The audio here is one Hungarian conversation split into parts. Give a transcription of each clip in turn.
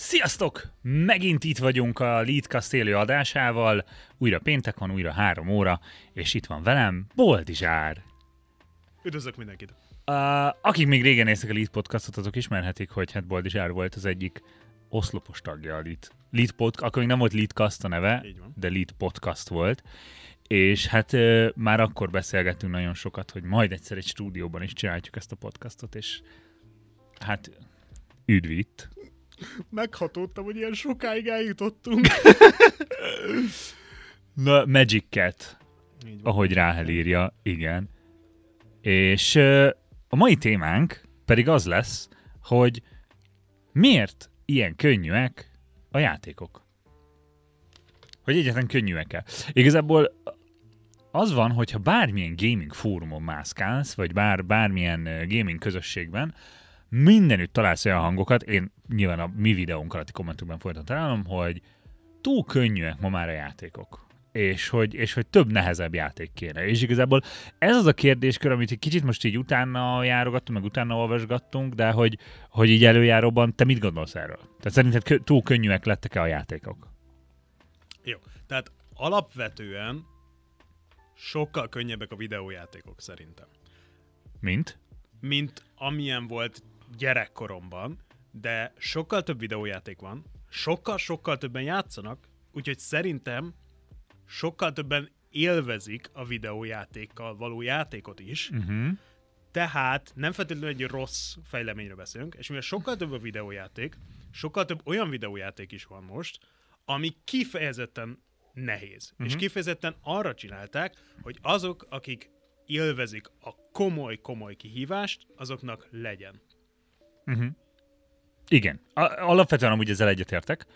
Sziasztok! Megint itt vagyunk a Lead Castello adásával. Újra péntek van, újra három óra, és itt van velem Boldizsár. Üdvözlök mindenkit! Uh, akik még régen néztek a Lead podcastot, azok ismerhetik, hogy hát Boldizsár volt az egyik oszlopos tagja a Lead, Lead podcast, akkor még nem volt Leadcast a neve, de Lead podcast volt. És hát uh, már akkor beszélgettünk nagyon sokat, hogy majd egyszer egy stúdióban is csináljuk ezt a podcastot, és hát üdv itt. Meghatódtam, hogy ilyen sokáig eljutottunk. Na, Magic Cat, ahogy Ráhel írja, igen. És uh, a mai témánk pedig az lesz, hogy miért ilyen könnyűek a játékok? Hogy egyetlen könnyűek-e? Igazából az van, hogyha bármilyen gaming fórumon mászkálsz, vagy bár, bármilyen gaming közösségben, mindenütt találsz olyan hangokat, én nyilván a mi videónk alatti kommentokban folyton találom, hogy túl könnyűek ma már a játékok és hogy, és hogy több nehezebb játék kéne. És igazából ez az a kérdéskör, amit egy kicsit most így utána járogattunk, meg utána olvasgattunk, de hogy, hogy így előjáróban te mit gondolsz erről? Tehát szerinted túl könnyűek lettek-e a játékok? Jó, tehát alapvetően sokkal könnyebbek a videójátékok szerintem. Mint? Mint amilyen volt gyerekkoromban, de sokkal több videójáték van, sokkal-sokkal többen játszanak, úgyhogy szerintem sokkal többen élvezik a videójátékkal való játékot is, uh-huh. tehát nem feltétlenül egy rossz fejleményről beszélünk, és mivel sokkal több a videójáték, sokkal több olyan videójáték is van most, ami kifejezetten nehéz. Uh-huh. És kifejezetten arra csinálták, hogy azok, akik élvezik a komoly-komoly kihívást, azoknak legyen. Uh-huh. Igen. Alapvetően amúgy ezzel egyetértek,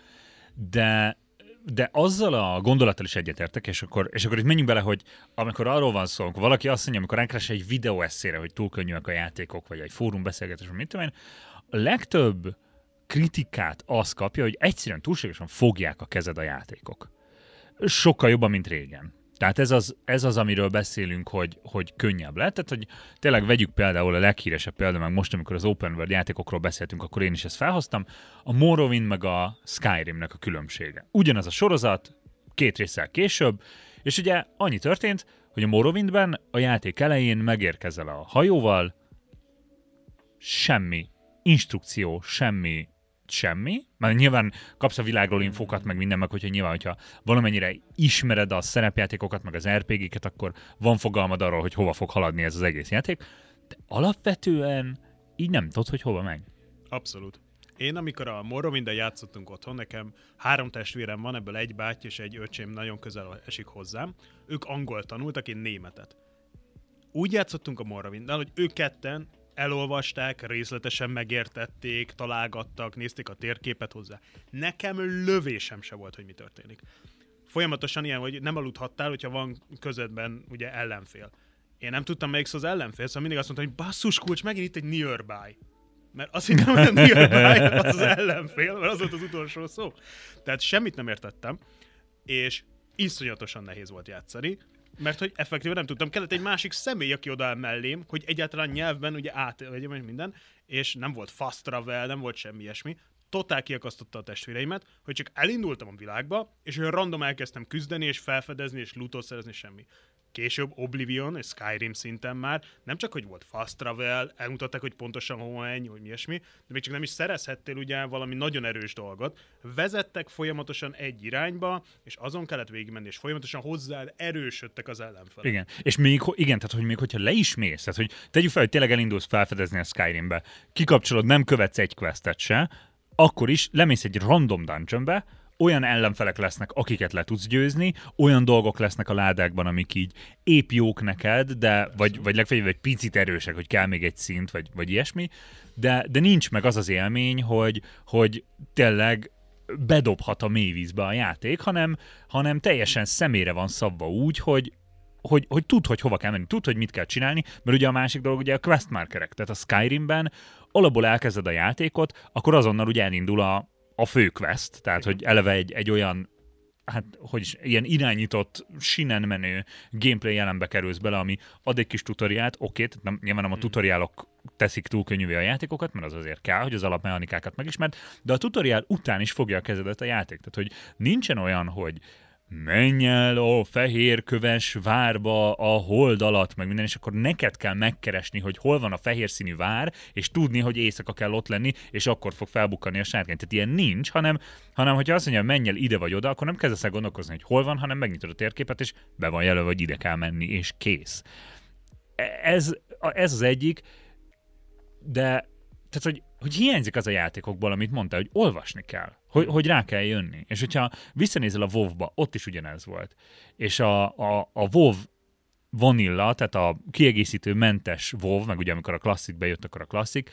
de de azzal a gondolattal is egyetértek, és akkor, és akkor itt menjünk bele, hogy amikor arról van szó, amikor valaki azt mondja, amikor ránk egy videó eszére, hogy túl könnyűek a játékok, vagy egy fórum beszélgetés, vagy mit tudom én, a legtöbb kritikát az kapja, hogy egyszerűen túlságosan fogják a kezed a játékok. Sokkal jobban, mint régen. Tehát ez az, ez az, amiről beszélünk, hogy, hogy könnyebb lett. Tehát, hogy tényleg vegyük például a leghíresebb példa, meg most, amikor az Open World játékokról beszéltünk, akkor én is ezt felhoztam, a Morrowind meg a Skyrimnek a különbsége. Ugyanaz a sorozat, két résszel később, és ugye annyi történt, hogy a Morrowindben a játék elején megérkezel a hajóval, semmi instrukció, semmi semmi, mert nyilván kapsz a világról infokat, meg minden, meg hogyha nyilván, hogyha valamennyire ismered a szerepjátékokat, meg az RPG-ket, akkor van fogalmad arról, hogy hova fog haladni ez az egész játék, de alapvetően így nem tudod, hogy hova megy. Abszolút. Én, amikor a morrowind játszottunk otthon, nekem három testvérem van, ebből egy báty és egy öcsém nagyon közel esik hozzám. Ők angol tanultak, én németet. Úgy játszottunk a morrowind hogy ők ketten elolvasták, részletesen megértették, találgattak, nézték a térképet hozzá. Nekem lövésem se volt, hogy mi történik. Folyamatosan ilyen, hogy nem aludhattál, hogyha van közödben ugye ellenfél. Én nem tudtam melyik az ellenfél, szóval mindig azt mondtam, hogy basszus kulcs, megint itt egy nearby. Mert azt hittem, hogy a nearby az az ellenfél, mert az volt az utolsó szó. Tehát semmit nem értettem, és iszonyatosan nehéz volt játszani mert hogy effektíven nem tudtam. Kellett egy másik személy, aki odaáll mellém, hogy egyáltalán nyelvben ugye átvegyem minden, és nem volt fast travel, nem volt semmi ilyesmi. Totál kiakasztotta a testvéreimet, hogy csak elindultam a világba, és olyan random elkezdtem küzdeni, és felfedezni, és lootot szerezni, semmi később Oblivion és Skyrim szinten már nem csak, hogy volt fast travel, elmutatták, hogy pontosan hova menj, hogy mi ilyesmi, de még csak nem is szerezhettél ugye valami nagyon erős dolgot. Vezettek folyamatosan egy irányba, és azon kellett végigmenni, és folyamatosan hozzá erősödtek az ellenfelek. Igen, és még, igen, tehát hogy még hogyha le is mész, tehát hogy tegyük fel, hogy tényleg elindulsz felfedezni a Skyrimbe, kikapcsolod, nem követsz egy questet se, akkor is lemész egy random dungeonbe, olyan ellenfelek lesznek, akiket le tudsz győzni, olyan dolgok lesznek a ládákban, amik így épp jók neked, de vagy, vagy legfeljebb egy picit erősek, hogy kell még egy szint, vagy, vagy ilyesmi, de, de nincs meg az az élmény, hogy, hogy tényleg bedobhat a mélyvízbe a játék, hanem, hanem teljesen szemére van szabva úgy, hogy, hogy, hogy tud, hogy hova kell menni, tud, hogy mit kell csinálni, mert ugye a másik dolog ugye a quest markerek, tehát a Skyrimben alapból elkezded a játékot, akkor azonnal ugye elindul a, a fő quest, tehát hogy eleve egy, egy olyan hát hogy is, ilyen irányított, sinen menő gameplay jelenbe kerülsz bele, ami ad egy kis tutoriát, oké, tehát nem, nyilván nem a tutoriálok teszik túl könnyűvé a játékokat, mert az azért kell, hogy az alapmechanikákat megismerd, de a tutoriál után is fogja a kezedet a játék. Tehát, hogy nincsen olyan, hogy menj el a fehér köves várba a hold alatt, meg minden, és akkor neked kell megkeresni, hogy hol van a fehér színű vár, és tudni, hogy éjszaka kell ott lenni, és akkor fog felbukkani a sárkány. Tehát ilyen nincs, hanem, hanem hogyha azt mondja, menj el ide vagy oda, akkor nem kezdesz el gondolkozni, hogy hol van, hanem megnyitod a térképet, és be van jelölve, hogy ide kell menni, és kész. Ez, ez az egyik, de tehát, hogy, hogy hiányzik az a játékokból, amit mondtál, hogy olvasni kell, hogy, hogy rá kell jönni. És hogyha visszanézel a WoW-ba, ott is ugyanez volt. És a, a, a WoW vanilla, tehát a kiegészítő mentes WoW, meg ugye amikor a klasszik bejött, akkor a klasszik,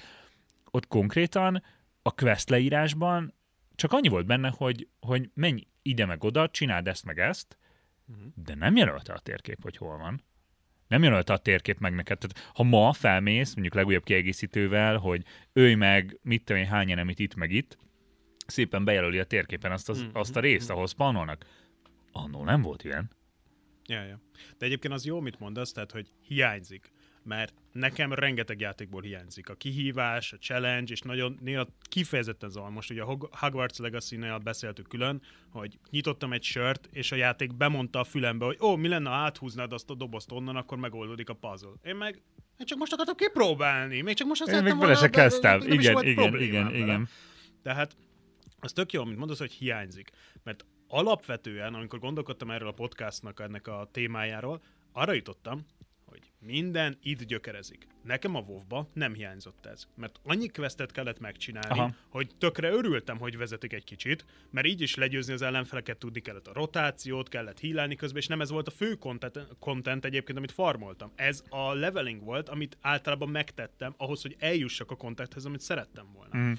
ott konkrétan a quest leírásban csak annyi volt benne, hogy, hogy menj ide meg oda, csináld ezt meg ezt, de nem jelölte a térkép, hogy hol van nem jelölte a térkép meg neked. Tehát, ha ma felmész, mondjuk legújabb kiegészítővel, hogy őj meg, mit tudom én, hány enemit itt meg itt, szépen bejelöli a térképen azt, az, mm. azt a részt, ahol spawnolnak. Annól nem volt ilyen. Ja, ja. De egyébként az jó, mit mondasz, tehát, hogy hiányzik mert nekem rengeteg játékból hiányzik. A kihívás, a challenge, és nagyon néha kifejezetten zavar. Most ugye a Hogwarts Legacy-nél beszéltük külön, hogy nyitottam egy sört, és a játék bemondta a fülembe, hogy ó, mi lenne, ha áthúznád azt a dobozt onnan, akkor megoldódik a puzzle. Én meg én csak most akartam kipróbálni, még csak most azt Én még bele se kezdtem. Igen, igen, igen, igen. Tehát az tök jó, amit mondasz, hogy hiányzik. Mert alapvetően, amikor gondolkodtam erről a podcastnak, ennek a témájáról, arra jutottam, hogy minden itt gyökerezik. Nekem a wow nem hiányzott ez, mert annyi questet kellett megcsinálni, Aha. hogy tökre örültem, hogy vezetik egy kicsit, mert így is legyőzni az ellenfeleket tudni kellett a rotációt, kellett hílálni közben, és nem ez volt a fő content, content egyébként, amit farmoltam. Ez a leveling volt, amit általában megtettem ahhoz, hogy eljussak a contenthez, amit szerettem volna. Mm.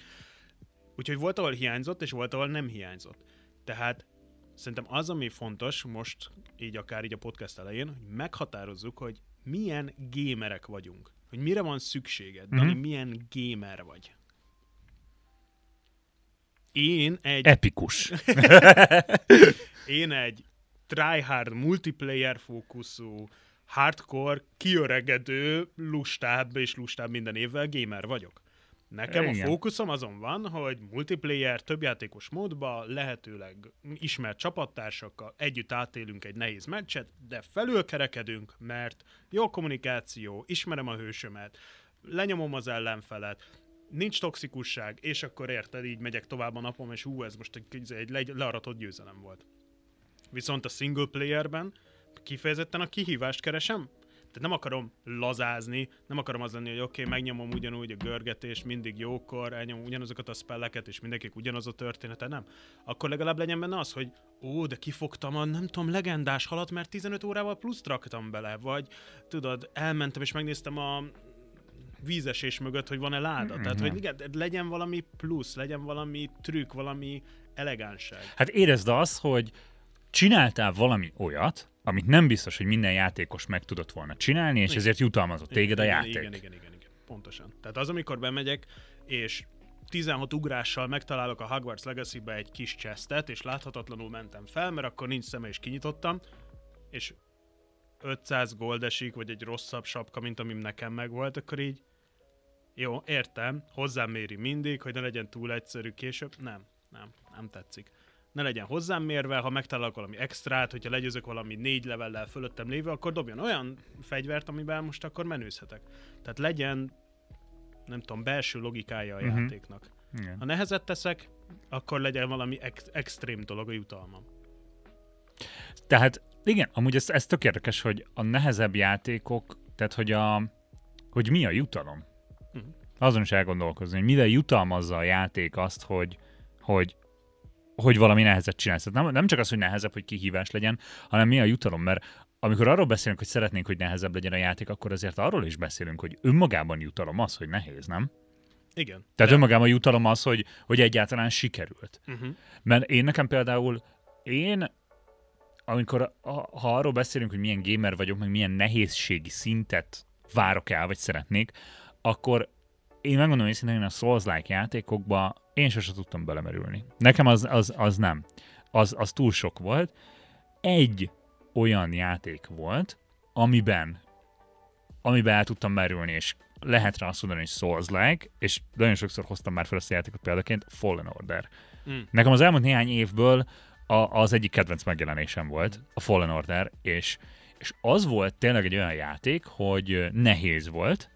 Úgyhogy volt, ahol hiányzott, és volt, ahol nem hiányzott. Tehát szerintem az, ami fontos most, így akár így a podcast elején, hogy meghatározzuk, hogy milyen gémerek vagyunk. Hogy mire van szükséged, mm-hmm. Dani, milyen gamer vagy. Én egy... Epikus. én egy tryhard multiplayer fókuszú, hardcore, kiöregedő, lustább és lustább minden évvel gamer vagyok. Nekem Igen. a fókuszom azon van, hogy multiplayer, többjátékos módba, lehetőleg ismert csapattársakkal együtt átélünk egy nehéz meccset, de felülkerekedünk, mert jó kommunikáció, ismerem a hősömet, lenyomom az ellenfelet, nincs toxikusság, és akkor érted, így megyek tovább a napom, és hú, ez most egy, egy le, learatott győzelem volt. Viszont a single playerben kifejezetten a kihívást keresem, tehát nem akarom lazázni, nem akarom az lenni, hogy oké, okay, megnyomom ugyanúgy a görgetés, mindig jókor, elnyomom ugyanazokat a spelleket, és mindenkik ugyanaz a története, nem. Akkor legalább legyen benne az, hogy ó, de kifogtam a nem tudom, legendás halat, mert 15 órával plusz raktam bele, vagy tudod, elmentem és megnéztem a vízesés mögött, hogy van-e láda. Mm-hmm. Tehát, hogy igen, legyen valami plusz, legyen valami trükk, valami elegánság. Hát érezd azt, hogy csináltál valami olyat, amit nem biztos, hogy minden játékos meg tudott volna csinálni, és igen. ezért jutalmazott téged igen, a játék. Igen, igen, igen, igen, pontosan. Tehát az, amikor bemegyek, és 16 ugrással megtalálok a Hogwarts Legacy-be egy kis chestet, és láthatatlanul mentem fel, mert akkor nincs szeme, és kinyitottam, és 500 gold esik, vagy egy rosszabb sapka, mint amim nekem megvolt, akkor így jó, értem, hozzám méri mindig, hogy ne legyen túl egyszerű később. Nem, nem, nem tetszik ne legyen hozzám mérve, ha megtalálok valami extrát, hogyha legyőzök valami négy levellel fölöttem lévő, akkor dobjon olyan fegyvert, amivel most akkor menőzhetek. Tehát legyen, nem tudom, belső logikája a uh-huh. játéknak. Igen. Ha nehezet teszek, akkor legyen valami ex- extrém dolog a jutalmam. Tehát igen, amúgy ez, ez tök érdekes, hogy a nehezebb játékok, tehát hogy, a, hogy mi a jutalom. Uh-huh. Azon is elgondolkozni, hogy mire jutalmazza a játék azt, hogy, hogy hogy valami nehezet csinálsz. Tehát nem, nem csak az, hogy nehezebb, hogy kihívás legyen, hanem mi a jutalom, mert amikor arról beszélünk, hogy szeretnénk, hogy nehezebb legyen a játék, akkor azért arról is beszélünk, hogy önmagában jutalom az, hogy nehéz, nem? Igen. Tehát de... önmagában jutalom az, hogy, hogy egyáltalán sikerült. Uh-huh. Mert én nekem például, én amikor ha arról beszélünk, hogy milyen gamer vagyok, meg milyen nehézségi szintet várok el, vagy szeretnék, akkor én megmondom őszintén, hogy a Souls-like játékokba én sosem tudtam belemerülni. Nekem az, az, az nem. az, az túl sok volt. Egy olyan játék volt, amiben amiben el tudtam merülni, és lehet rá azt mondani, hogy Souls-like, és nagyon sokszor hoztam már fel ezt a játékot példaként, Fallen Order. Mm. Nekem az elmúlt néhány évből a, az egyik kedvenc megjelenésem volt, a Fallen Order, és, és az volt tényleg egy olyan játék, hogy nehéz volt,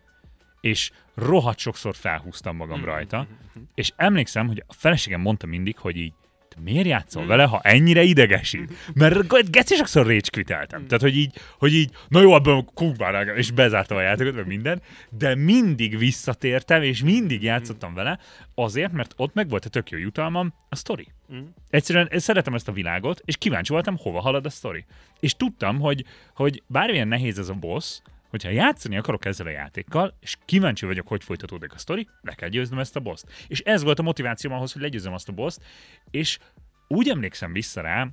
és rohadt sokszor felhúztam magam mm. rajta, és emlékszem, hogy a feleségem mondta mindig, hogy így miért játszol mm. vele, ha ennyire idegesít? Mert geci sokszor rage quiteltem. Mm. Tehát, hogy így, hogy így, na jó, abban kukbál, és bezártam a játékot, meg minden, de mindig visszatértem, és mindig játszottam mm. vele, azért, mert ott meg volt a tök jó jutalmam, a story. Mm. Egyszerűen szeretem ezt a világot, és kíváncsi voltam, hova halad a story. És tudtam, hogy, hogy bármilyen nehéz ez a boss, hogyha játszani akarok ezzel a játékkal, és kíváncsi vagyok, hogy folytatódik a sztori, le kell győznöm ezt a boszt. És ez volt a motivációm ahhoz, hogy legyőzzem azt a boszt, és úgy emlékszem vissza rá,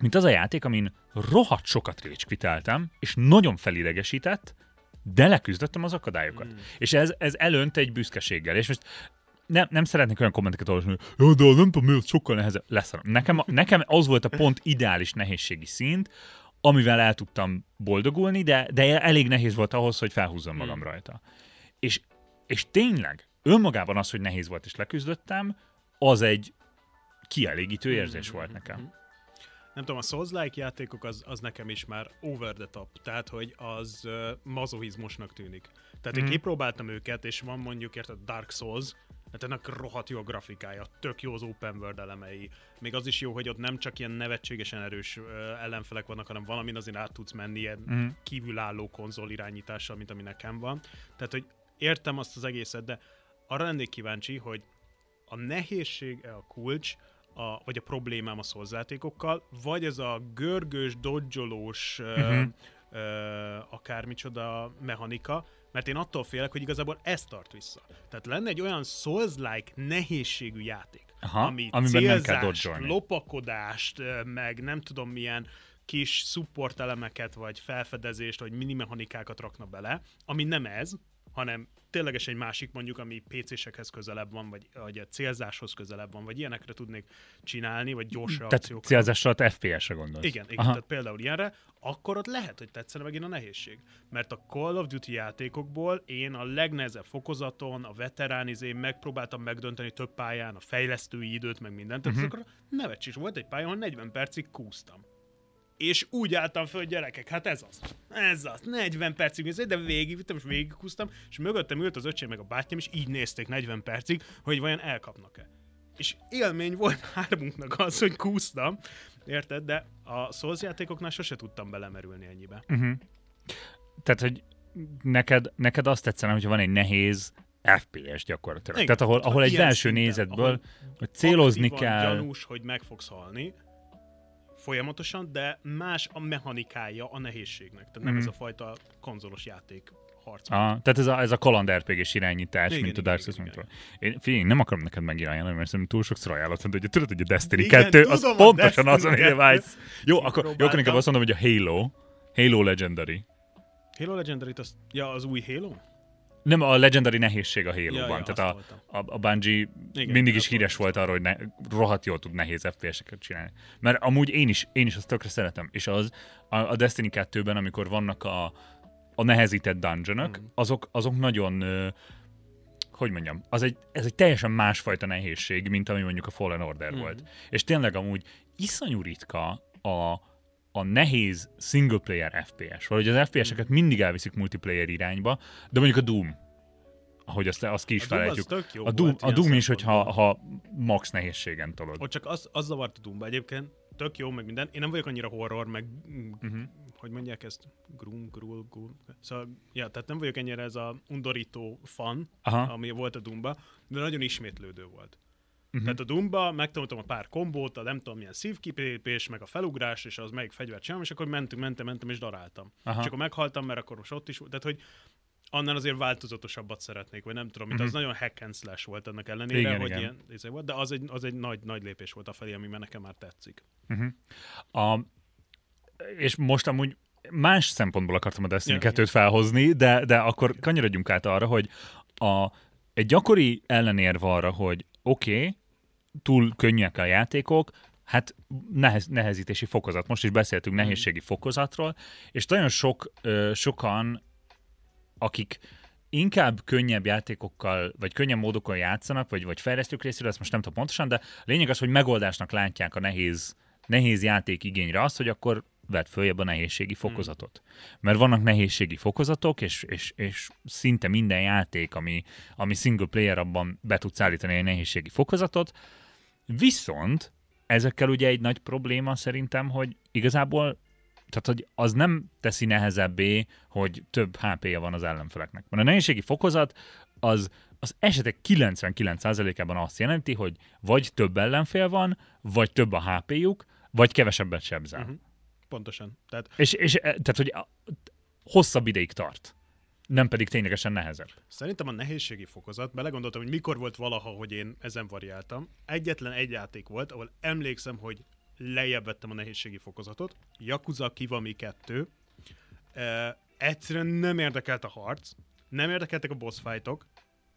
mint az a játék, amin rohadt sokat récskviteltem, és nagyon felidegesített, de leküzdöttem az akadályokat. Mm. És ez, ez elönt egy büszkeséggel. És most nem, nem szeretnék olyan kommenteket olvasni, hogy jó, de nem tudom, miért sokkal nehezebb. Lesz. Nekem, nekem az volt a pont ideális nehézségi szint, amivel el tudtam boldogulni, de, de elég nehéz volt ahhoz, hogy felhúzzam hmm. magam hmm. rajta. És, és tényleg, önmagában az, hogy nehéz volt és leküzdöttem, az egy kielégítő hmm, érzés volt nekem. Hmm. Nem tudom, a Souls-like játékok az, az nekem is már over the top, tehát hogy az uh, mazohizmusnak tűnik. Tehát hmm. én kipróbáltam őket, és van mondjuk érted Dark Souls, Hát ennek rohadt jó a grafikája, tök jó az open world elemei. Még az is jó, hogy ott nem csak ilyen nevetségesen erős ellenfelek vannak, hanem valamin azért át tudsz menni ilyen mm. kívülálló konzol irányítással, mint ami nekem van. Tehát, hogy értem azt az egészet, de arra lennék kíváncsi, hogy a nehézség a kulcs, a, vagy a problémám a szolzátékokkal, vagy ez a görgős, dodzsolós, mm-hmm. akármicsoda mechanika, mert én attól félek, hogy igazából ez tart vissza. Tehát lenne egy olyan Souls-like nehézségű játék, Aha, ami célzást, lopakodást, meg nem tudom milyen kis support elemeket, vagy felfedezést, vagy minimechanikákat rakna bele, ami nem ez, hanem tényleges egy másik mondjuk, ami PC-sekhez közelebb van, vagy, vagy a célzáshoz közelebb van, vagy ilyenekre tudnék csinálni, vagy gyors tehát reakciókat. célzásra a FPS-re gondolsz. Igen, igen tehát például ilyenre, akkor ott lehet, hogy tetszene megint a nehézség. Mert a Call of Duty játékokból én a legnehezebb fokozaton, a veteránizé megpróbáltam megdönteni több pályán, a fejlesztői időt, meg mindent, tehát uh-huh. akkor nevetséges volt egy pályán, ahol 40 percig kúztam és úgy álltam föl, hogy gyerekek, hát ez az. Ez az. 40 percig nézett, de végigvittem, és végigkusztam, és mögöttem ült az öcsém meg a bátyám, és így nézték 40 percig, hogy vajon elkapnak-e. És élmény volt hármunknak az, hogy kúsztam, érted? De a Souls játékoknál sose tudtam belemerülni ennyibe. Uh-huh. Tehát, hogy neked, neked azt tetszene, hogyha van egy nehéz FPS gyakorlatilag. Igen, Tehát ahol, ahol egy belső nézetből, ahol hogy célozni kell. gyanús, hogy meg fogsz halni, folyamatosan, de más a mechanikája a nehézségnek. Tehát nem mm. ez a fajta konzolos játék harc. Ah, tehát ez a, ez a kaland rpg irányítás, igen, mint igen, a Dark Souls. Én, figyelj, nem akarom neked megirányítani, mert szerintem túl sokszor ajánlott, hogy tudod, hogy a Destiny igen, 2, az pontosan az, amire vágysz. Jó, akkor, jó, akkor inkább azt mondom, hogy a Halo, Halo Legendary. Halo Legendary, az, ja, az új Halo? Nem, a legendary nehézség a Halo-ban. Ja, ja, Tehát a, a, a Bungie Igen, mindig is híres volt arra, hogy ne, rohadt jól tud nehéz FPS-eket csinálni. Mert amúgy én is, én is azt tökre szeretem. És az a, a Destiny 2-ben, amikor vannak a, a nehezített dungeonok, mm. azok, azok nagyon hogy mondjam, az egy, ez egy teljesen másfajta nehézség, mint ami mondjuk a Fallen Order mm. volt. És tényleg amúgy iszonyú ritka a, a nehéz single player FPS, vagy az FPS-eket mindig elviszik multiplayer irányba, de mondjuk a Doom, ahogy azt, azt ki is a felejtjük. Doom a Doom, a Doom is, hogyha ha max nehézségen tolod. Ott csak az, az zavart a Doomba egyébként, tök jó, meg minden. Én nem vagyok annyira horror, meg uh-huh. hogy mondják ezt? Grum, grul, grul. Szóval, ja, tehát nem vagyok ennyire ez a undorító fan, Aha. ami volt a Doomba, de nagyon ismétlődő volt. Uh-huh. Tehát a Dumba megtanultam a pár kombót, a nem tudom milyen szívkipépés, meg a felugrás, és az melyik fegyvert csinálom, és akkor mentünk, mentem, mentem, és daráltam. Aha. És akkor meghaltam, mert akkor most ott is, tehát hogy annál azért változatosabbat szeretnék, vagy nem tudom, mint uh-huh. az nagyon hack and slash volt ennek ellenére, igen, hogy igen. ilyen izé volt, de az egy, az egy nagy, nagy lépés volt a felé, ami nekem már tetszik. Uh-huh. A, és most amúgy más szempontból akartam a Destiny ja, 2-t felhozni, de, de akkor kanyarodjunk át arra, hogy a, egy gyakori ellenérv arra, hogy oké, okay, túl könnyűek a játékok, hát nehez, nehezítési fokozat. Most is beszéltünk Mhm. nehézségi fokozatról, és nagyon sok, ö, sokan, akik inkább könnyebb játékokkal, vagy könnyebb módokon játszanak, vagy, vagy fejlesztők részéről, ezt most nem tudom pontosan, de a lényeg az, hogy megoldásnak látják a nehéz, nehéz játék igényre azt, hogy akkor vedd följebb a nehézségi fokozatot. Mert vannak nehézségi fokozatok, és, és, és szinte minden játék, ami, ami single player abban be tudsz állítani egy nehézségi fokozatot, viszont ezekkel ugye egy nagy probléma szerintem, hogy igazából tehát, hogy az nem teszi nehezebbé, hogy több HP-ja van az ellenfeleknek. Mert a nehézségi fokozat az az esetek 99%-ában azt jelenti, hogy vagy több ellenfél van, vagy több a HP-juk, vagy kevesebbet sebzel. Mhm. Pontosan. Tehát És, és e, tehát, hogy hosszabb ideig tart. Nem pedig ténylegesen nehezebb. Szerintem a nehézségi fokozat, belegondoltam, hogy mikor volt valaha, hogy én ezen variáltam. Egyetlen egy játék volt, ahol emlékszem, hogy lejjebb vettem a nehézségi fokozatot. Yakuza Kiwami 2. Uh, egyszerűen nem érdekelt a harc, nem érdekeltek a boss fightok,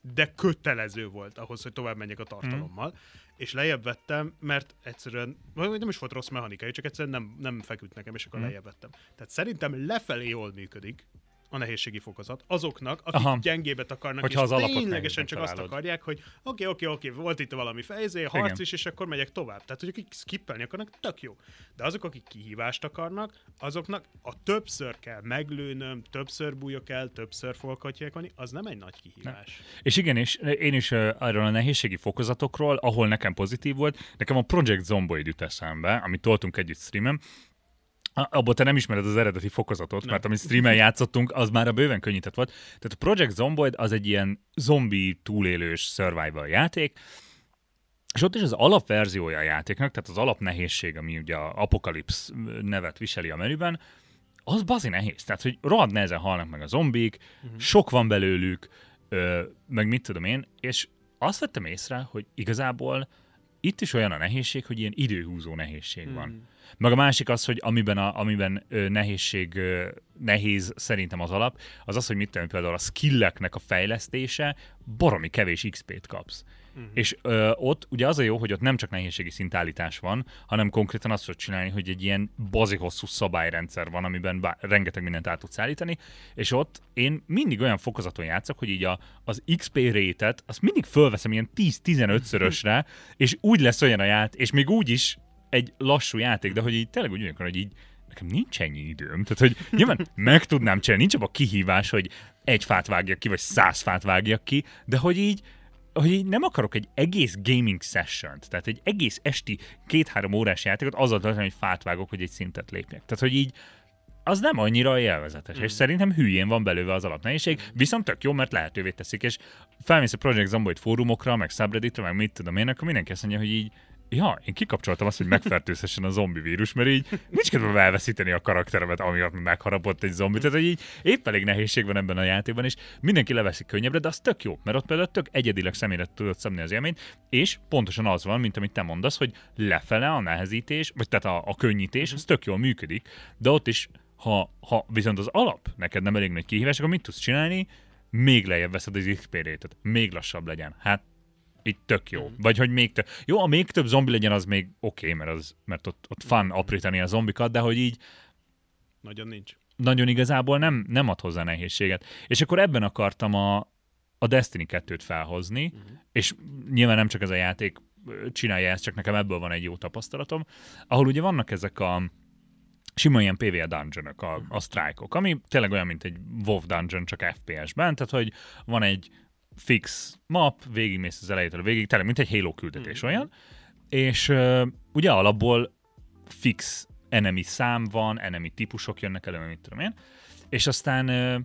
de kötelező volt ahhoz, hogy tovább menjek a tartalommal. Mm. És lejjebb vettem, mert egyszerűen, vagy nem is volt rossz mechanikai, csak egyszerűen nem, nem feküdt nekem, és akkor Mm. mm. lejjebb vettem. Tehát szerintem lefelé jól működik a nehézségi fokozat azoknak, akik Aha. Gyengébet akarnak, Hogyha és az ténylegesen csak azt találod. akarják, hogy oké, oké, oké, volt itt valami fejzé, harc Igen. is, és akkor megyek tovább. Tehát, hogy akik skippelni akarnak, tök jó. De azok, akik kihívást akarnak, azoknak a többször kell meglőnöm, többször bújok el, többször fogok atyékolni, az nem egy nagy kihívás. És igen, és én is uh, arról a nehézségi fokozatokról, ahol nekem pozitív volt, nekem a Project Zomboid jut eszembe, amit toltunk együtt streamen, abból te nem ismered az eredeti fokozatot, Nem. mert amit streamen játszottunk, az már a bőven könnyített volt. Tehát a Project Zomboid az egy ilyen zombi túlélős survival játék, és ott is az alapverziója a játéknak, tehát az alapnehézség, ami ugye a Apocalypse nevet viseli a menüben, az bazi nehéz. Tehát, hogy rohadt nehezen halnak meg a zombik, uh-huh. sok van belőlük, ö, meg mit tudom én, és azt vettem észre, hogy igazából itt is olyan a nehézség, hogy ilyen időhúzó nehézség Mhm. van. Meg a másik az, hogy amiben, a, amiben ö, nehézség ö, nehéz szerintem az alap, az az, hogy mit tudom, például a skilleknek a fejlesztése, baromi kevés XP-t kapsz. Mhm. És ö, ott ugye az a jó, hogy ott nem csak nehézségi szintállítás van, hanem konkrétan azt tudod csinálni, hogy egy ilyen bazi hosszú szabályrendszer van, amiben bá- rengeteg mindent át tudsz állítani, és ott én mindig olyan fokozaton játszok, hogy így a, az XP rétet, azt mindig fölveszem ilyen 10-15-szörösre, és úgy lesz olyan a ját, és még úgy is egy lassú játék, de hogy így tényleg úgy olyankor, hogy így nekem nincs ennyi időm. Tehát, hogy nyilván meg tudnám csinálni, nincs abban a kihívás, hogy egy fát vágjak ki, vagy száz fát vágjak ki, de hogy így hogy így nem akarok egy egész gaming session tehát egy egész esti két-három órás játékot azzal tölteni, hogy fát vágok, hogy egy szintet lépjek. Tehát, hogy így az nem annyira élvezetes, mm. és szerintem hülyén van belőle az alapnehézség, viszont tök jó, mert lehetővé teszik, és felmész a Project Zomboid fórumokra, meg subredditre, meg mit tudom én, akkor mindenki azt mondja, hogy így Ja, én kikapcsoltam azt, hogy megfertőzhessen a zombi vírus, mert így nincs kedvem elveszíteni a karakteremet, amiatt megharapott egy zombi. Tehát, hogy így épp elég nehézség van ebben a játékban, és mindenki leveszik könnyebbre, de az tök jó, mert ott például tök egyedileg személyre tudod szabni az élményt, és pontosan az van, mint amit te mondasz, hogy lefele a nehezítés, vagy tehát a, a könnyítés, az tök jól működik, de ott is, ha, ha viszont az alap neked nem elég nagy kihívás, akkor mit tudsz csinálni? Még lejjebb veszed az XP még lassabb legyen. Hát így tök jó. Mhm. Vagy hogy még több. Jó, a még több zombi legyen, az még oké, okay, mert, az, mert ott, ott fun aprítani a zombikat, de hogy így Nagyon nincs. nagyon igazából nem, nem ad hozzá nehézséget. És akkor ebben akartam a, a Destiny 2-t felhozni, uh-huh. és nyilván nem csak ez a játék csinálja ezt, csak nekem ebből van egy jó tapasztalatom, ahol ugye vannak ezek a sima ilyen PvE dungeonok, a, a strike-ok, ami tényleg olyan, mint egy WoW dungeon, csak FPS-ben, tehát hogy van egy fix map, végigmész az elejétől a végig, tényleg mint egy Halo küldetés Mhm. olyan, és uh, ugye alapból fix enemy szám van, enemy típusok jönnek elő, mit tudom én, és aztán uh,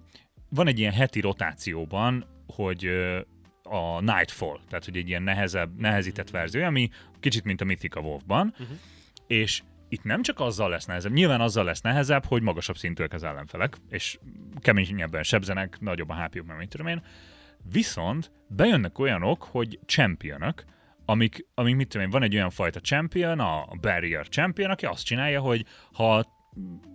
van egy ilyen heti rotációban, hogy uh, a Nightfall, tehát hogy egy ilyen nehezebb, nehezített verzió, ami kicsit mint a Mythica WoW-ban, Uh-huh. és itt nem csak azzal lesz nehezebb, nyilván azzal lesz nehezebb, hogy magasabb szintűek az ellenfelek, és keményebben sebzenek, nagyobb a hp meg mit tudom én, viszont bejönnek olyanok, hogy championok, amik, amik mit tudom én, van egy olyan fajta champion, a barrier champion, aki azt csinálja, hogy ha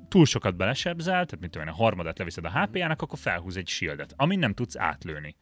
túl sokat belesebzel, tehát mit tudom én, a harmadat leviszed a HP-jának, akkor felhúz egy shieldet, amin nem tudsz átlőni.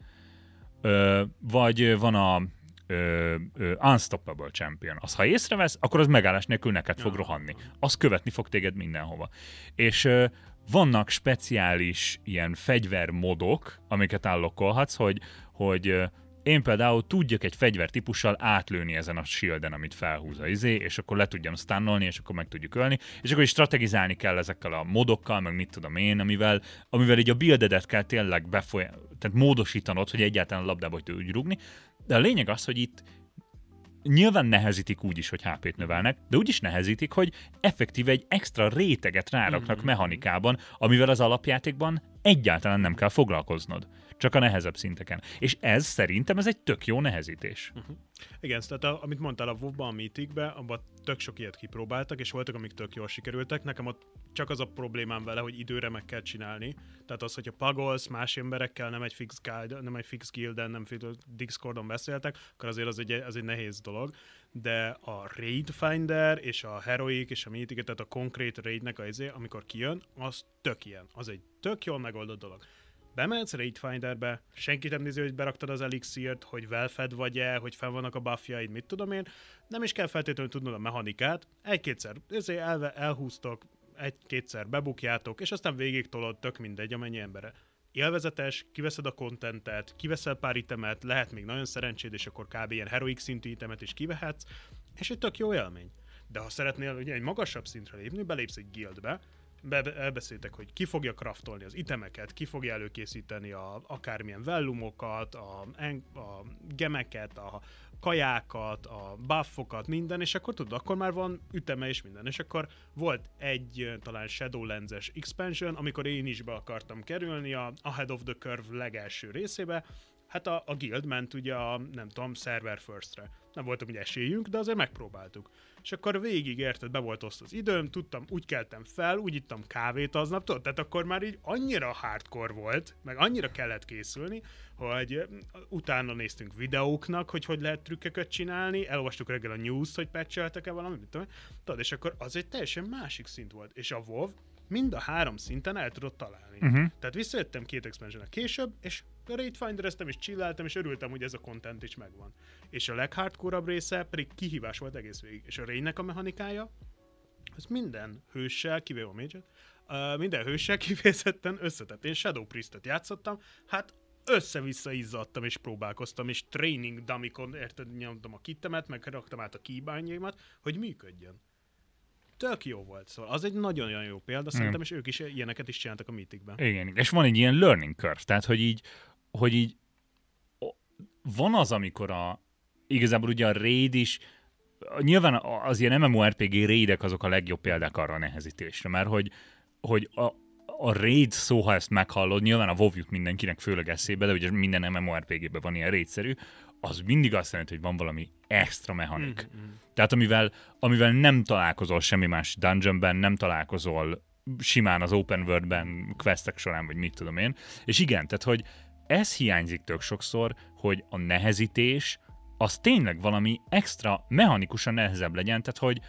Ö, vagy van a ö, ö, unstoppable champion. Az, ha észrevesz, akkor az megállás nélkül neked fog rohanni. Az követni fog téged mindenhova. És ö, vannak speciális ilyen fegyvermodok, amiket állokkolhatsz, hogy, hogy én például tudjak egy fegyvertípussal átlőni ezen a shielden, amit felhúz a izé, és akkor le tudjam stunnolni, és akkor meg tudjuk ölni, és akkor is strategizálni kell ezekkel a modokkal, meg mit tudom én, amivel, amivel így a buildedet kell tényleg befolyá... tehát módosítanod, hogy egyáltalán a labdába hogy tudj rúgni, de a lényeg az, hogy itt nyilván nehezítik úgy is, hogy HP-t növelnek, de úgy is nehezítik, hogy effektíve egy extra réteget ráraknak Mhm. mechanikában, amivel az alapjátékban egyáltalán nem kell foglalkoznod. Csak a nehezebb szinteken. És ez szerintem ez egy tök jó nehezítés. Igen, tehát a, amit mondtál a WoW-ban, a Mythicbe, abban tök sok ilyet kipróbáltak, és voltak, amik tök jól sikerültek. Nekem ott csak az a problémám vele, hogy időre meg kell csinálni. Tehát az, hogyha pagolsz más emberekkel, nem egy fix guide, nem egy fix guilden, nem fix Discordon beszéltek, akkor azért az egy, az egy nehéz dolog. De a Raid Finder és a Heroic és a Mythic, tehát a konkrét raidnek a izé, amikor kijön, az tök ilyen. Az egy tök jól megoldott dolog. Bemehetsz Raid Finderbe, senki nem nézi, hogy beraktad az elixírt, hogy velfed vagy-e, hogy fenn vannak a buffjaid, mit tudom én. Nem is kell feltétlenül tudnod a mechanikát. Egy-kétszer elve, elhúztok, egy-kétszer bebukjátok, és aztán végig tolod, tök mindegy, amennyi embere. Élvezetes, kiveszed a kontentet, kiveszel pár itemet, lehet még nagyon szerencséd, és akkor kb. ilyen heroic szintű itemet is kivehetsz, és egy tök jó élmény. De ha szeretnél ugye egy magasabb szintre lépni, belépsz egy guildbe, be, elbeszéltek, hogy ki fogja kraftolni az itemeket, ki fogja előkészíteni a, akármilyen vellumokat, a, a gemeket, a kajákat, a buffokat, minden, és akkor tudod, akkor már van üteme és minden. És akkor volt egy talán Shadowlands-es expansion, amikor én is be akartam kerülni a Ahead of the Curve legelső részébe, hát a, a guild ment ugye a, nem tudom, server first-re. Nem voltunk ugye esélyünk, de azért megpróbáltuk. És akkor végig érted, be volt oszt az időm, tudtam, úgy keltem fel, úgy ittam kávét aznap, tudod, tehát akkor már így annyira hardcore volt, meg annyira kellett készülni, hogy utána néztünk videóknak, hogy hogy lehet trükköket csinálni, elolvastuk reggel a news hogy patcheltek-e valamit, mit tudom tudod, és akkor az egy teljesen másik szint volt. És a WoW mind a három szinten el tudott találni. Uh-huh. Tehát visszajöttem két expansion később, és a Raid Findereztem, és chilleltem, és örültem, hogy ez a content is megvan. És a leghardcore része pedig kihívás volt egész végig. És a Raidnek a mechanikája, az minden hőssel, kivéve a mage uh, minden hőssel kifejezetten összetett. Én Shadow Priest-et játszottam, hát össze-vissza izzadtam és próbálkoztam, és training dumikon, érted, nyomtam a kittemet, meg raktam át a keybindjaimat, hogy működjön. Tök jó volt, szóval az egy nagyon-nagyon jó példa, szerintem, és ők is ilyeneket is csináltak a Mythicben. Igen, és van egy ilyen learning curve, tehát hogy így, hogy így van az, amikor a, igazából ugye a raid is, nyilván az ilyen MMORPG raidek azok a legjobb példák arra a nehezítésre, mert hogy, hogy a, a raid szó, ha ezt meghallod, nyilván a WoW jut mindenkinek főleg eszébe, de ugye minden MMORPG-ben van ilyen raidszerű, az mindig azt jelenti, hogy van valami extra mechanik. Mhm, mhm. Tehát amivel, amivel nem találkozol semmi más dungeonben, nem találkozol simán az open worldben, questek során, vagy mit tudom én. És igen, tehát hogy ez hiányzik tök sokszor, hogy a nehezítés az tényleg valami extra mechanikusan nehezebb legyen, tehát hogy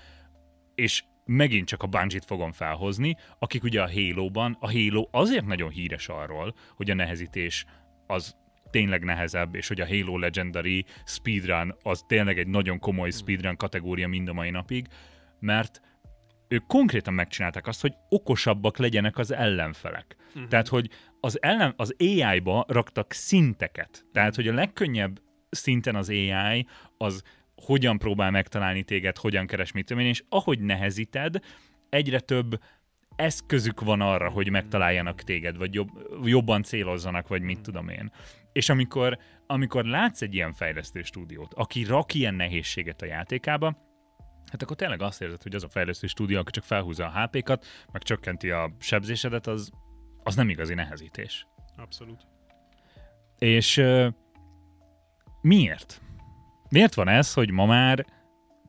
és megint csak a Bungie-t fogom felhozni, akik ugye a Halo-ban, a Halo azért nagyon híres arról, hogy a nehezítés az tényleg nehezebb, és hogy a Halo Legendary speedrun az tényleg egy nagyon komoly speedrun kategória mind a mai napig, mert ők konkrétan megcsinálták azt, hogy okosabbak legyenek az ellenfelek. Uh-huh. Tehát, hogy az, ellen, az AI-ba raktak szinteket. Tehát, hogy a legkönnyebb szinten az AI az hogyan próbál megtalálni téged, hogyan keres mit tudom én, és ahogy nehezíted, egyre több eszközük van arra, hogy megtaláljanak téged, vagy jobb, jobban célozzanak, vagy mit tudom én. És amikor, amikor látsz egy ilyen fejlesztő stúdiót, aki rak ilyen nehézséget a játékába, hát akkor tényleg azt érzed, hogy az a fejlesztő stúdió, aki csak felhúzza a HP-kat, meg csökkenti a sebzésedet, az, az nem igazi nehezítés. Abszolút. És uh, miért? Miért van ez, hogy ma már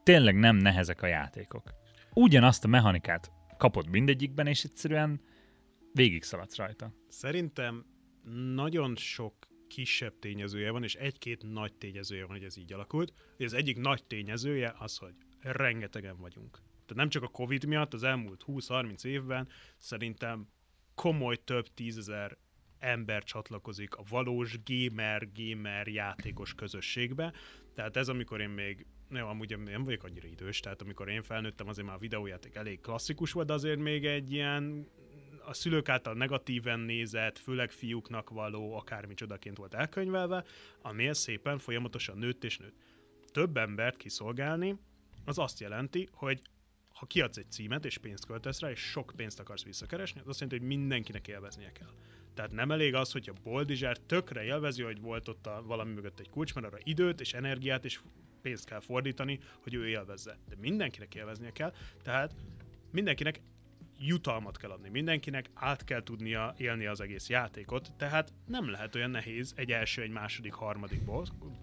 tényleg nem nehezek a játékok? Ugyanazt a mechanikát kapod mindegyikben, és egyszerűen végig szaladsz rajta. Szerintem nagyon sok kisebb tényezője van, és egy-két nagy tényezője van, hogy ez így alakult. Az egyik nagy tényezője az, hogy rengetegen vagyunk. Tehát nem csak a Covid miatt, az elmúlt 20-30 évben szerintem komoly több tízezer ember csatlakozik a valós gamer-gamer játékos közösségbe, Tehát ez, amikor én még nem, amúgy nem vagyok annyira idős, tehát amikor én felnőttem, azért már a videójáték elég klasszikus volt, de azért még egy ilyen a szülők által negatíven nézett, főleg fiúknak való, akármicsodaként volt elkönyvelve, ami szépen folyamatosan nőtt és nőtt. Több embert kiszolgálni, az azt jelenti, hogy ha kiadsz egy címet és pénzt költesz rá, és sok pénzt akarsz visszakeresni, az azt jelenti, hogy mindenkinek élveznie kell. Tehát nem elég az, hogy a Boldizsár tökre élvezi, hogy volt ott a, valami mögött egy kulcs, mert arra időt és energiát és pénzt kell fordítani, hogy ő élvezze. De mindenkinek élveznie kell, tehát mindenkinek jutalmat kell adni. Mindenkinek át kell tudnia élni az egész játékot, tehát nem lehet olyan nehéz egy első, egy második, harmadik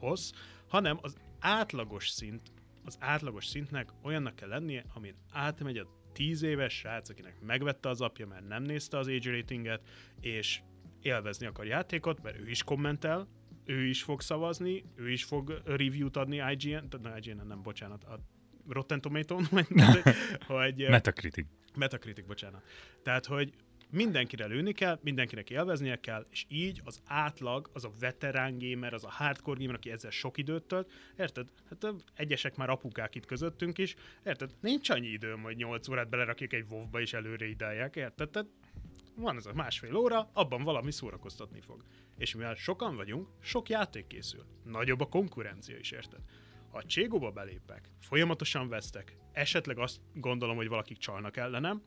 boss, hanem az átlagos szint, az átlagos szintnek olyannak kell lennie, amin átmegy a 10 éves srác, akinek megvette az apja, mert nem nézte az age ratinget, és élvezni akar játékot, mert ő is kommentel, ő is fog szavazni, ő is fog review-t adni IGN, na IGN nem, bocsánat, a Rotten Tomato-n, hogy... Metacritic. Metacritic, bocsánat. Tehát, hogy mindenkire lőni kell, mindenkinek élveznie kell, és így az átlag, az a veterán gamer, az a hardcore gamer, aki ezzel sok időt tölt, érted? Hát egyesek már apukák itt közöttünk is, érted? Nincs annyi időm, hogy 8 órát belerakjuk egy WoW-ba és előre ideálják, érted? Tehát van ez a másfél óra, abban valami szórakoztatni fog. És mivel sokan vagyunk, sok játék készül. Nagyobb a konkurencia is, érted? Ha a Cségóba belépek, folyamatosan vesztek, esetleg azt gondolom, hogy valakik csalnak ellenem,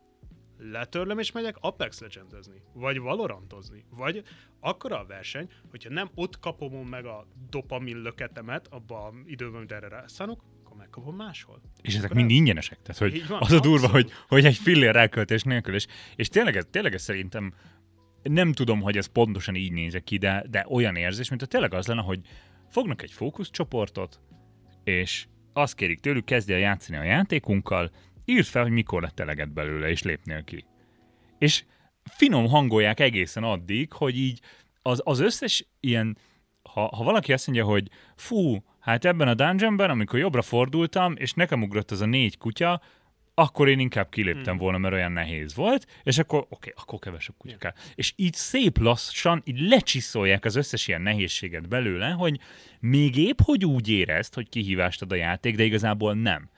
letörlöm és megyek Apex legendezni, vagy Valorantozni, vagy akkora a verseny, hogyha nem ott kapom meg a dopamin löketemet abba a időben, amit erre rászánok, akkor megkapom máshol. És ezek mind ingyenesek, tehát hogy van, az a durva, hogy, hogy egy fillér elköltés nélkül, és, és tényleg, ez, tényleg ez szerintem nem tudom, hogy ez pontosan így nézek ki, de, de olyan érzés, mint a tényleg az lenne, hogy fognak egy fókuszcsoportot, és azt kérik tőlük, kezdje játszani a játékunkkal, írd fel, hogy mikor lett eleget belőle, és lépnél ki. És finom hangolják egészen addig, hogy így az, az összes ilyen, ha, ha valaki azt mondja, hogy fú, hát ebben a dungeonben, amikor jobbra fordultam, és nekem ugrott az a négy kutya, akkor én inkább kiléptem hmm. volna, mert olyan nehéz volt, és akkor oké, okay, akkor kevesebb kutya kell. És így szép lassan így lecsiszolják az összes ilyen nehézséget belőle, hogy még épp, hogy úgy érezt, hogy kihívást ad a játék, de igazából nem.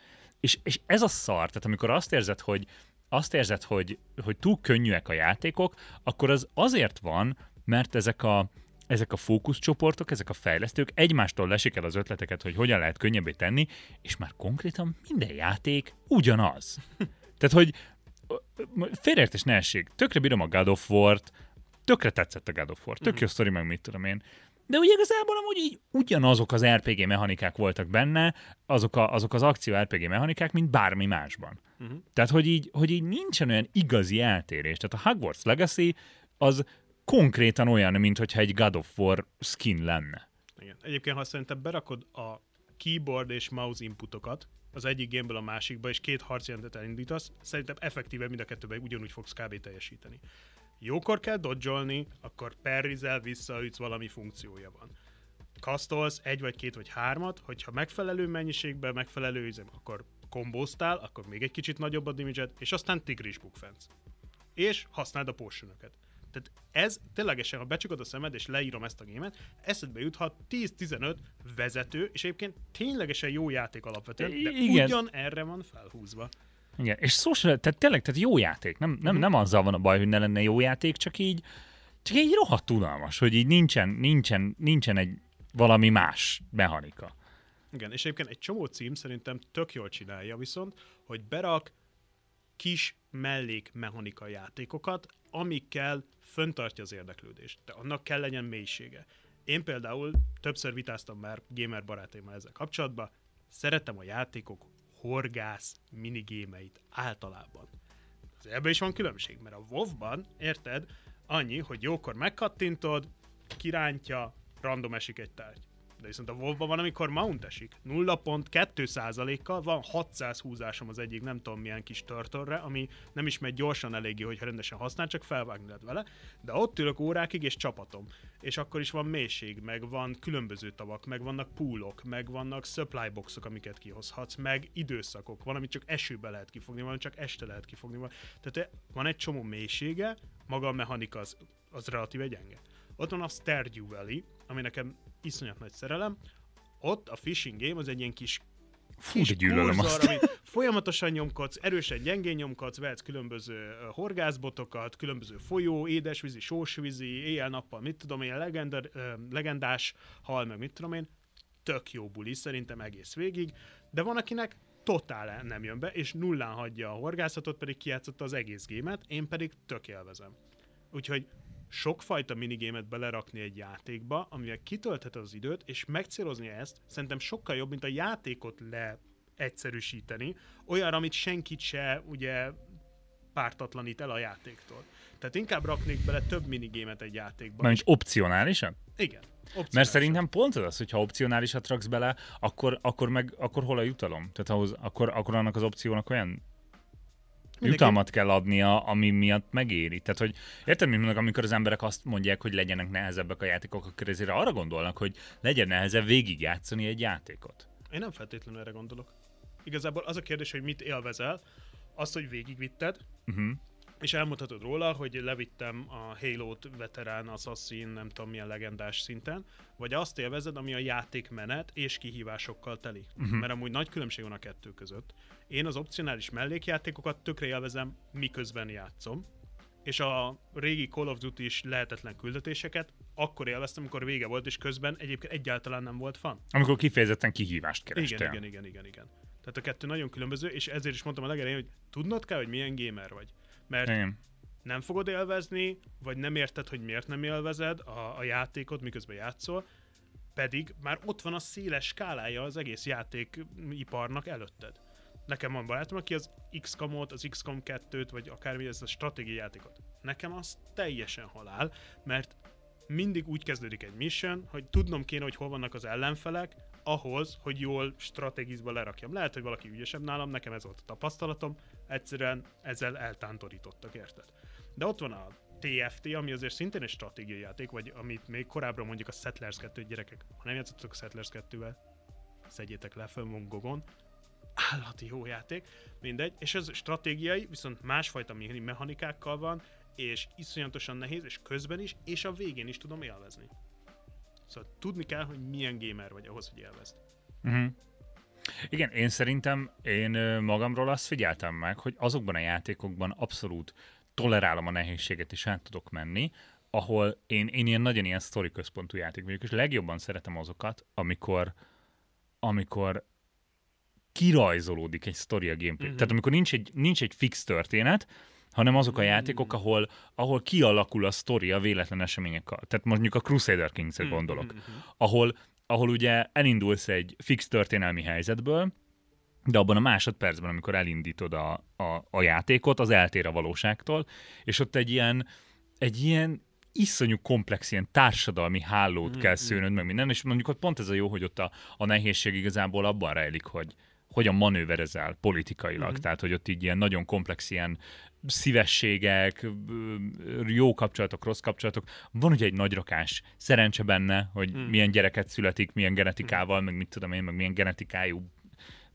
És, és ez a szar, tehát amikor azt érzed, hogy azt érzed, hogy, hogy túl könnyűek a játékok, akkor az azért van, mert ezek a, ezek a fókuszcsoportok, ezek a fejlesztők egymástól lesik el az ötleteket, hogy hogyan lehet könnyebbé tenni, és már konkrétan minden játék ugyanaz. Tehát, hogy félreértés ne essék. Tökre bírom a God of War-t, tökre tetszett a God of War, tök jó sztori, meg mit tudom én. De ugye igazából amúgy így ugyanazok az RPG mechanikák voltak benne, azok, a, azok az akció RPG mechanikák, mint bármi másban. Uh-huh. Tehát, hogy így, hogy így nincsen olyan igazi eltérés. Tehát a Hogwarts Legacy az konkrétan olyan, mint hogyha egy God of War skin lenne. Igen. Egyébként, ha szerintem berakod a keyboard és mouse inputokat az egyik gameből a másikba, és két harcjelentet elindítasz, szerintem effektíve mind a kettőben ugyanúgy fogsz kb. teljesíteni. Jókor kell dodge akkor perrizel visszaütsz, valami funkciója van. Kasztolsz egy vagy két vagy hármat, hogyha megfelelő mennyiségben, megfelelő üzem, akkor kombóztál, akkor még egy kicsit nagyobb a damage és aztán tigris bukfenc. És használd a potionöket. Tehát ez ténylegesen, ha becsukod a szemed és leírom ezt a gémet, eszedbe juthat 10-15 vezető, és egyébként ténylegesen jó játék alapvetően, de Igen. ugyan erre van felhúzva. Igen, és social, tehát tényleg, tehát jó játék. Nem, nem, mm. nem azzal van a baj, hogy ne lenne jó játék, csak így, csak így rohadt tudalmas, hogy így nincsen, nincsen, nincsen egy valami más mechanika. Igen, és egyébként egy csomó cím szerintem tök jól csinálja viszont, hogy berak kis mellék mechanika játékokat, amikkel föntartja az érdeklődést. De annak kell legyen mélysége. Én például többször vitáztam már gamer barátaimmal ezzel kapcsolatban, szeretem a játékok horgász minigémeit általában. Ebben is van különbség, mert a WoW-ban, érted, annyi, hogy jókor megkattintod, kirántja, random esik egy tárgy. De viszont a WoW-ban van, amikor mount esik. 0.2%-kal van 600 húzásom az egyik nem tudom milyen kis törtörre, ami nem is megy gyorsan eléggé, hogyha rendesen használ, csak felvágni lehet vele. De ott ülök órákig és csapatom. És akkor is van mélység, meg van különböző tavak, meg vannak poolok, meg vannak supply boxok, amiket kihozhatsz, meg időszakok. Van, amit csak esőbe lehet kifogni, van, csak este lehet kifogni. Tehát van egy csomó mélysége, maga a mechanika az, az relatíve gyenge. Ott van a Stardew Valley, ami nekem iszonyat nagy szerelem, Ott a fishing game az egy ilyen kis Fú, kis gyűlölöm kurzor, azt. amit folyamatosan nyomkodsz, erősen gyengén nyomkodsz, vehetsz különböző horgászbotokat, különböző folyó, édesvízi, sósvízi, éjjel-nappal, mit tudom én, legendar, ö, legendás hal, meg mit tudom én, tök jó buli, szerintem egész végig, de van, akinek totál nem jön be, és nullán hagyja a horgászatot, pedig kijátszotta az egész gémet, én pedig tök élvezem. Úgyhogy sokfajta minigémet belerakni egy játékba, amivel kitöltheted az időt, és megcélozni ezt, szerintem sokkal jobb, mint a játékot leegyszerűsíteni, olyanra, amit senkit se ugye pártatlanít el a játéktól. Tehát inkább raknék bele több minigémet egy játékba. Mert opcionálisan? Igen. opcionálisan. Mert szerintem pont az, hogyha opcionálisat raksz bele, akkor, akkor meg akkor hol a jutalom? Tehát ahhoz, akkor, akkor annak az opciónak olyan jutalmat kell adnia, ami miatt megéri. Tehát, hogy érted, mi mondok, amikor az emberek azt mondják, hogy legyenek nehezebbek a játékok, akkor ezért arra gondolnak, hogy legyen nehezebb végigjátszani egy játékot. Én nem feltétlenül erre gondolok. Igazából az a kérdés, hogy mit élvezel, azt, hogy végigvitted, Uh-huh. És elmondhatod róla, hogy levittem a Halo-t veterán, Assassin, nem tudom milyen legendás szinten, vagy azt élvezed, ami a játékmenet és kihívásokkal teli. Uh-huh. Mert amúgy nagy különbség van a kettő között. Én az opcionális mellékjátékokat tökre élvezem, miközben játszom, és a régi Call of Duty is lehetetlen küldetéseket akkor élveztem, amikor vége volt, és közben egyébként egyáltalán nem volt fan. Amikor kifejezetten kihívást kerestél. Igen, igen, igen, igen, igen. Tehát a kettő nagyon különböző, és ezért is mondtam a legelején, hogy tudnod kell, hogy milyen gamer vagy. Mert igen. nem fogod élvezni, vagy nem érted, hogy miért nem élvezed a, a játékot, miközben játszol, pedig már ott van a széles skálája az egész játékiparnak előtted. Nekem van barátom, aki az XCOM-ot, az XCOM 2-t, vagy akármi, ez a stratégiai játékot. Nekem az teljesen halál, mert mindig úgy kezdődik egy mission, hogy tudnom kéne, hogy hol vannak az ellenfelek, ahhoz, hogy jól strategizba lerakjam. Lehet, hogy valaki ügyesebb nálam, nekem ez volt a tapasztalatom, egyszerűen ezzel eltántorítottak, érted? De ott van a TFT, ami azért szintén egy stratégiai játék, vagy amit még korábban mondjuk a Settlers 2 gyerekek, ha nem játszottatok a Settlers 2-vel, szedjétek le, fönn van állati jó játék, mindegy, és ez stratégiai, viszont másfajta me- mechanikákkal van, és iszonyatosan nehéz, és közben is, és a végén is tudom élvezni. Szóval tudni kell, hogy milyen gamer vagy ahhoz, hogy élvezd. Uh-huh. Igen, én szerintem én magamról azt figyeltem meg, hogy azokban a játékokban abszolút tolerálom a nehézséget, és át tudok menni, ahol én, én ilyen nagyon ilyen sztori központú játék vagyok, és legjobban szeretem azokat, amikor, amikor kirajzolódik egy sztori a gameplay. Mhm. Tehát amikor nincs egy, nincs egy fix történet, hanem azok a játékok, ahol, ahol kialakul a sztori a véletlen eseményekkel. Tehát mondjuk a Crusader Kings-re gondolok, ahol, ahol ugye elindulsz egy fix történelmi helyzetből, de abban a másodpercben, amikor elindítod a, a, a játékot, az eltér a valóságtól, és ott egy ilyen, egy ilyen iszonyú komplex ilyen társadalmi hálót kell szőnöd meg minden, és mondjuk ott pont ez a jó, hogy ott a, a nehézség igazából abban rejlik, hogy hogyan manőverezel politikailag, Mhm. tehát hogy ott így ilyen nagyon komplex ilyen szívességek, jó kapcsolatok, rossz kapcsolatok. Van ugye egy nagy rakás szerencse benne, hogy Mhm. milyen gyereket születik, milyen genetikával, meg mit tudom én, meg milyen genetikájú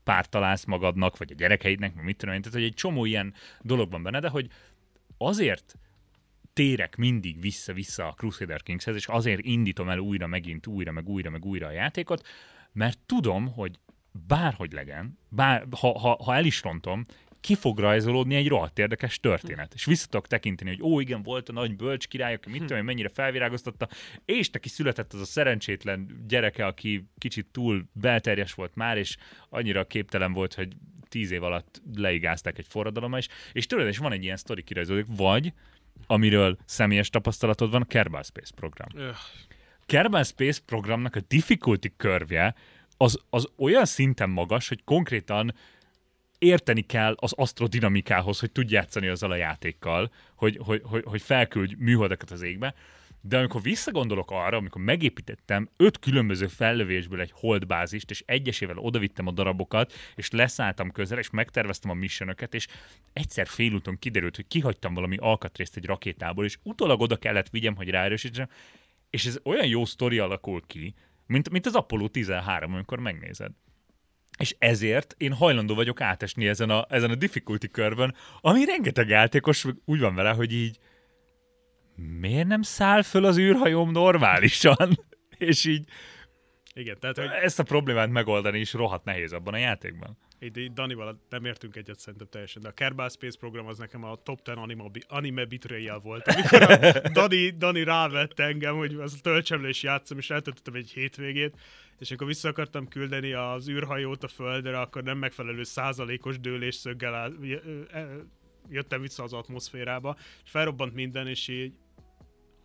párt találsz magadnak, vagy a gyerekeidnek, meg mit tudom én. Tehát, hogy egy csomó ilyen dolog van benne, de hogy azért térek mindig vissza-vissza a Crusader Kingshez, és azért indítom el újra, megint újra, meg újra, meg újra a játékot, mert tudom, hogy bárhogy legyen, bár, ha, ha, ha el is rontom, ki fog rajzolódni egy rohadt érdekes történet. És vissza tudok tekinteni, hogy ó, igen, volt a nagy bölcs király, aki mit tudom én, mennyire felvirágoztatta, és neki született az a szerencsétlen gyereke, aki kicsit túl belterjes volt már, és annyira képtelen volt, hogy tíz év alatt leigázták egy forradalommal, és, és tudod, és van egy ilyen sztori kirajzolódik, vagy amiről személyes tapasztalatod van, a Kerbal Space program. Öh, Kerbal Space programnak a difficulty körvje az, az olyan szinten magas, hogy konkrétan érteni kell az asztrodinamikához, hogy tudj játszani azzal a játékkal, hogy, hogy, hogy, hogy felküldj műholdakat az égbe. De amikor visszagondolok arra, amikor megépítettem öt különböző fellövésből egy holdbázist, és egyesével odavittem a darabokat, és leszálltam közel, és megterveztem a missionöket, és egyszer félúton kiderült, hogy kihagytam valami alkatrészt egy rakétából, és utólag oda kellett vigyem, hogy ráerősítsem, és ez olyan jó sztori alakul ki, mint, mint az Apollo 13, amikor megnézed. És ezért én hajlandó vagyok átesni ezen a, ezen a difficulty körben, ami rengeteg játékos úgy van vele, hogy így miért nem száll föl az űrhajóm normálisan? És így Igen, tehát, hogy Ezt a problémát megoldani is rohadt nehéz abban a játékban. Itt Danival nem értünk egyet szerintem teljesen, de a Kerbal Space program az nekem a top 10 anime, anime betrayal volt. Amikor a Dani, Dani rávette engem, hogy az töltsem le és játszom, és eltöltöttem egy hétvégét, és amikor vissza akartam küldeni az űrhajót a földre, akkor nem megfelelő százalékos dőlésszöggel jöttem vissza az atmoszférába, és felrobbant minden, és így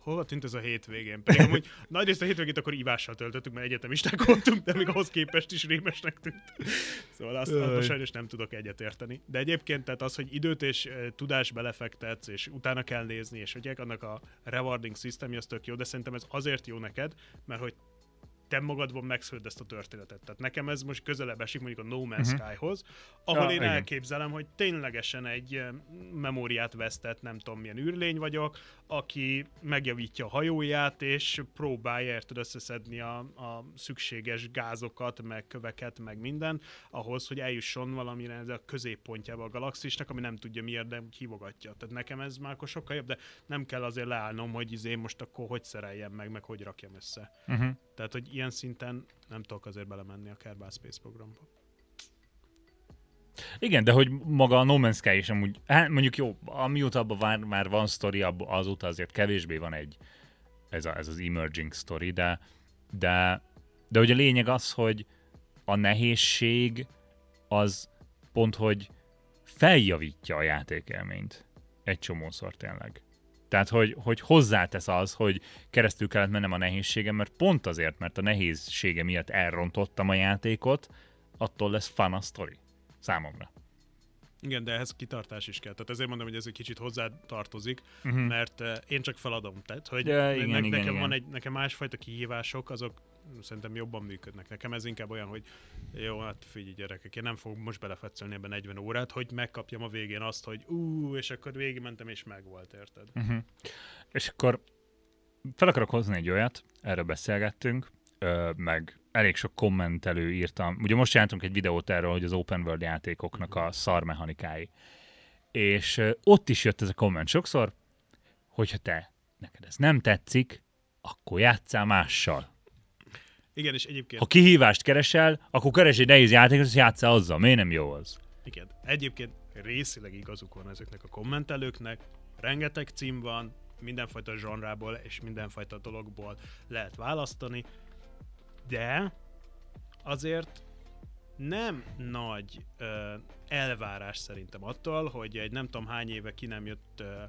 hova tűnt ez a hétvégén? Pedig amúgy nagy részt a hétvégét akkor ivással töltöttük, mert egyetemisták voltunk, de még ahhoz képest is rémesnek tűnt. Szóval azt, azt sajnos nem tudok egyetérteni. De egyébként tehát az, hogy időt és eh, tudást belefektetsz, és utána kell nézni, és hogy annak a rewarding system az tök jó, de szerintem ez azért jó neked, mert hogy te magadban megszülöd ezt a történetet. Tehát nekem ez most közelebb esik mondjuk a No Man's Mhm. Skyhoz, ahol Ja, én igen. elképzelem, hogy ténylegesen egy eh, memóriát vesztett, nem tudom milyen űrlény vagyok, aki megjavítja a hajóját, és próbálja érted összeszedni a, a szükséges gázokat, meg köveket, meg minden, ahhoz, hogy eljusson valamire a középpontjába a galaxisnak, ami nem tudja miért, de hívogatja. Tehát nekem ez már akkor sokkal jobb, de nem kell azért leállnom, hogy izé most akkor hogy szereljem meg, meg hogy rakjam össze. Uh-huh. Tehát, hogy ilyen szinten nem tudok azért belemenni a Kerbal Space programba. Igen, de hogy maga a No Man's Sky is amúgy, hát mondjuk jó, amióta abban már, már van sztori, abba- azóta azért kevésbé van egy, ez, a, ez az emerging story, de, de, de hogy a lényeg az, hogy a nehézség az pont, hogy feljavítja a játékelményt egy csomószor tényleg. Tehát, hogy, hogy hozzátesz az, hogy keresztül kellett mennem a nehézségem, mert pont azért, mert a nehézsége miatt elrontottam a játékot, attól lesz fun a sztori. Számomra. Igen, de ehhez kitartás is kell. Tehát ezért mondom, hogy ez egy kicsit hozzá tartozik, Uh-huh. mert uh, én csak feladom. Tehát, hogy Ja, igen, ne- igen, nekem igen. van egy, nekem másfajta kihívások, azok szerintem jobban működnek. Nekem ez inkább olyan, hogy jó, hát figyelj gyerekek, én nem fogok most belefetszelni ebben 40 órát, hogy megkapjam a végén azt, hogy ú, és akkor végigmentem, és megvolt, érted? Uh-huh. És akkor fel akarok hozni egy olyat, erről beszélgettünk, ö, meg elég sok kommentelő írtam. Ugye most csináltunk egy videót erről, hogy az open world játékoknak a szar mechanikái. És ö, ott is jött ez a komment sokszor, hogyha te, neked ez nem tetszik, akkor játsszál mással. Igen, és egyébként, Ha kihívást keresel, akkor keres egy nehéz játékot, és játsszál azzal. Miért nem jó az? igen, egyébként részileg igazuk van ezeknek a kommentelőknek, rengeteg cím van, mindenfajta zsanrából és mindenfajta dologból lehet választani, de azért nem nagy ö, elvárás szerintem attól, hogy egy nem tudom hány éve ki nem jött ö,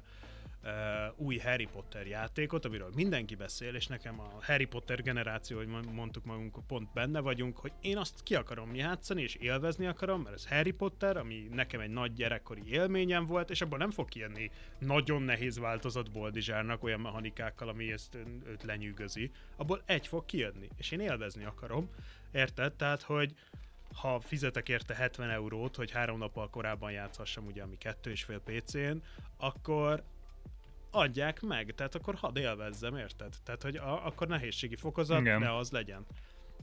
új Harry Potter játékot, amiről mindenki beszél, és nekem a Harry Potter generáció, hogy mond- mondtuk magunk, pont benne vagyunk, hogy én azt ki akarom játszani, és élvezni akarom, mert ez Harry Potter, ami nekem egy nagy gyerekkori élményem volt, és abból nem fog kijönni nagyon nehéz változat Boldizsárnak olyan mechanikákkal, ami ezt őt lenyűgözi. Abból egy fog kijönni, és én élvezni akarom. Érted? Tehát, hogy ha fizetek érte 70 eurót, hogy három nappal korábban játszhassam, ugye, ami kettő és fél PC-n, akkor adják meg, tehát akkor hadd élvezzem, érted? Tehát, hogy a, akkor nehézségi fokozat, Igen. ne az legyen.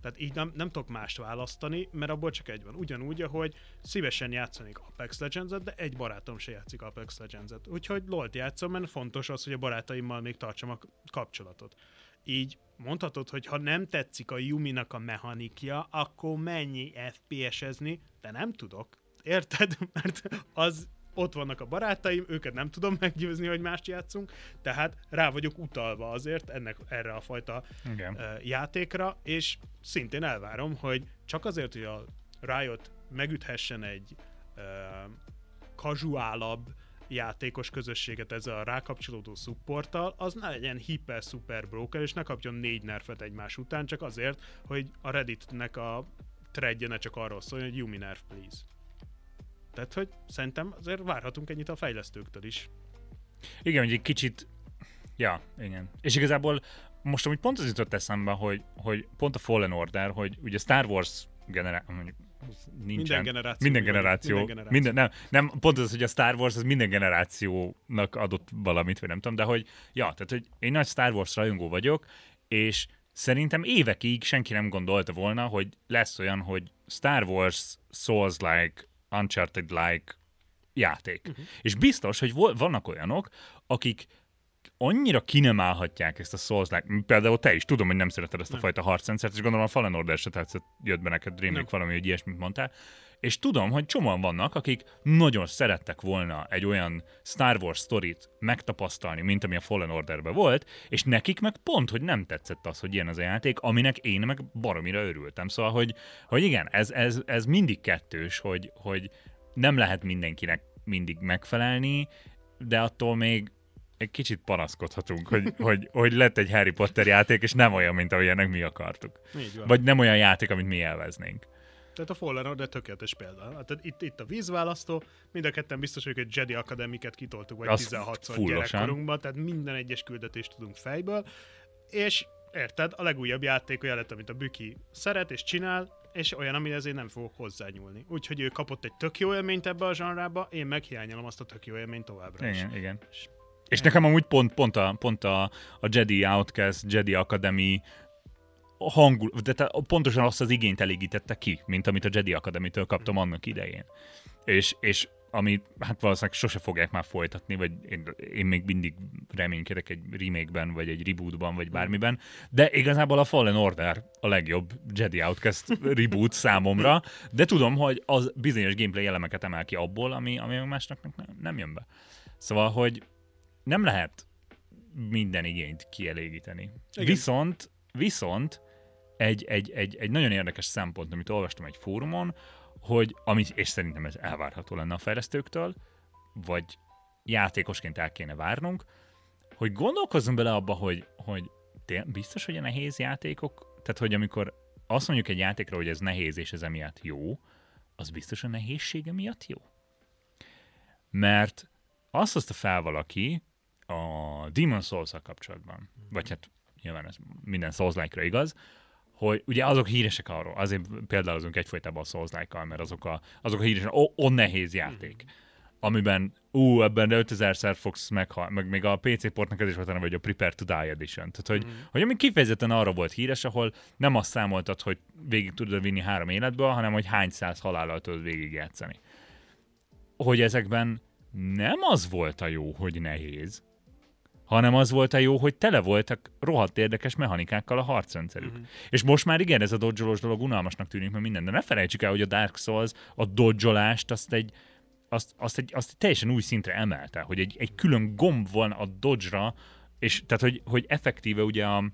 Tehát így nem, nem tudok mást választani, mert abból csak egy van. Ugyanúgy, ahogy szívesen játszanék Apex Legends-et, de egy barátom se játszik Apex Legends-et. Úgyhogy LOL-t játszom, mert fontos az, hogy a barátaimmal még tartsam a kapcsolatot. Így mondhatod, hogy ha nem tetszik a Yuminak a mechanikja, akkor mennyi FPS-ezni, de nem tudok. Érted? Mert az ott vannak a barátaim, őket nem tudom meggyőzni, hogy mást játszunk, tehát rá vagyok utalva azért ennek, erre a fajta Igen. játékra, és szintén elvárom, hogy csak azért, hogy a Riot megüthessen egy ö, casualabb játékos közösséget ezzel a rákapcsolódó supporttal, az ne legyen hiper-super broken, és ne kapjon négy nerfet egymás után, csak azért, hogy a Redditnek a threadje ne csak arról szóljon, hogy Yumi nerf, please. Tehát, hogy szerintem azért várhatunk ennyit a fejlesztőktől is. Igen, hogy egy kicsit... Ja, igen. És igazából most amúgy pont az jutott eszembe, hogy, hogy pont a Fallen Order, hogy ugye Star Wars mondjuk nincsen. Minden generáció. Minden generáció. Minden generáció. Minden, nem, nem, pont az, hogy a Star Wars az minden generációnak adott valamit, vagy nem tudom, de hogy, ja, tehát, hogy én nagy Star Wars rajongó vagyok, és szerintem évekig senki nem gondolta volna, hogy lesz olyan, hogy Star Wars Souls-like, Uncharted-like játék. Uh-huh. És biztos, hogy vannak olyanok, akik annyira ki nem állhatják ezt a souls -like. Például te is, tudom, hogy nem szereted ezt a Nem. fajta harcrendszert, és gondolom a Fallen Order se tetszett, jött be neked Nem. valami, hogy ilyesmit mondtál. És tudom, hogy csomóan vannak, akik nagyon szerettek volna egy olyan Star Wars sztorit megtapasztalni, mint ami a Fallen Orderben volt, és nekik meg pont, hogy nem tetszett az, hogy ilyen az a játék, aminek én meg baromira örültem. Szóval, hogy, hogy igen, ez, ez, ez mindig kettős, hogy, hogy nem lehet mindenkinek mindig megfelelni, de attól még egy kicsit panaszkodhatunk, hogy, hogy, hogy lett egy Harry Potter játék, és nem olyan, mint amilyennek mi akartuk. Vagy nem olyan játék, amit mi élveznénk. Tehát a Fallen Order tökéletes példa. Hát itt, itt a vízválasztó, mind a ketten biztos vagyok, hogy Jedi Academiket kitoltuk, vagy Az 16-szor fullosan. gyerekkorunkban, tehát minden egyes küldetést tudunk fejből, és érted, a legújabb játék olyan lett, amit a Büki szeret és csinál, és olyan, ami ezért nem fogok hozzányúlni. Úgyhogy ő kapott egy tök jó élményt ebbe a zsanrába, én meghiányolom azt a tök jó élményt továbbra is. Igen, igen. És nekem amúgy pont, pont, a, pont a, a Jedi Outcast, Jedi Academy hangul, de te, pontosan azt az igényt elégítette ki, mint amit a Jedi Academy-től kaptam annak idején. És, és amit hát valószínűleg sose fogják már folytatni, vagy én, én még mindig reménykedek egy remake-ben, vagy egy rebootban, vagy bármiben, de igazából a Fallen Order a legjobb Jedi Outcast reboot számomra, de tudom, hogy az bizonyos gameplay elemeket emel ki abból, ami, ami másnak nem, nem jön be. Szóval, hogy nem lehet minden igényt kielégíteni. Igen. Viszont, viszont egy, egy, egy, egy nagyon érdekes szempont, amit olvastam egy fórumon, hogy, amit, és szerintem ez elvárható lenne a fejlesztőktől, vagy játékosként el kéne várnunk, hogy gondolkozzunk bele abba, hogy, hogy biztos, hogy a nehéz játékok, tehát hogy amikor azt mondjuk egy játékra, hogy ez nehéz és ez emiatt jó, az biztos a nehézsége miatt jó? Mert azt hozta fel valaki a Demon souls kapcsolatban, vagy hát nyilván ez minden souls igaz, hogy ugye azok híresek arról, azért például azunk egyfolytában a souls mert azok a, azok a híresek, ó, ó, nehéz játék. Amiben, ú, ebben 5000-szer fogsz meghal, meg még a PC portnak ez is volt, hogy a Prepare to Die Edition. Tehát, hogy, mm. hogy ami kifejezetten arra volt híres, ahol nem azt számoltad, hogy végig tudod vinni három életből, hanem hogy hány száz halállal tudod végigjátszani. Hogy ezekben nem az volt a jó, hogy nehéz, hanem az volt a jó, hogy tele voltak rohadt érdekes mechanikákkal a harcrendszerük. Uh-huh. És most már igen, ez a dodge dolog unalmasnak tűnik, mert minden, de ne felejtsük el, hogy a Dark Souls a dodge azt egy, azt, azt, egy, azt egy teljesen új szintre emelte, hogy egy, egy külön gomb van a dodge-ra, és tehát, hogy, hogy effektíve ugye a,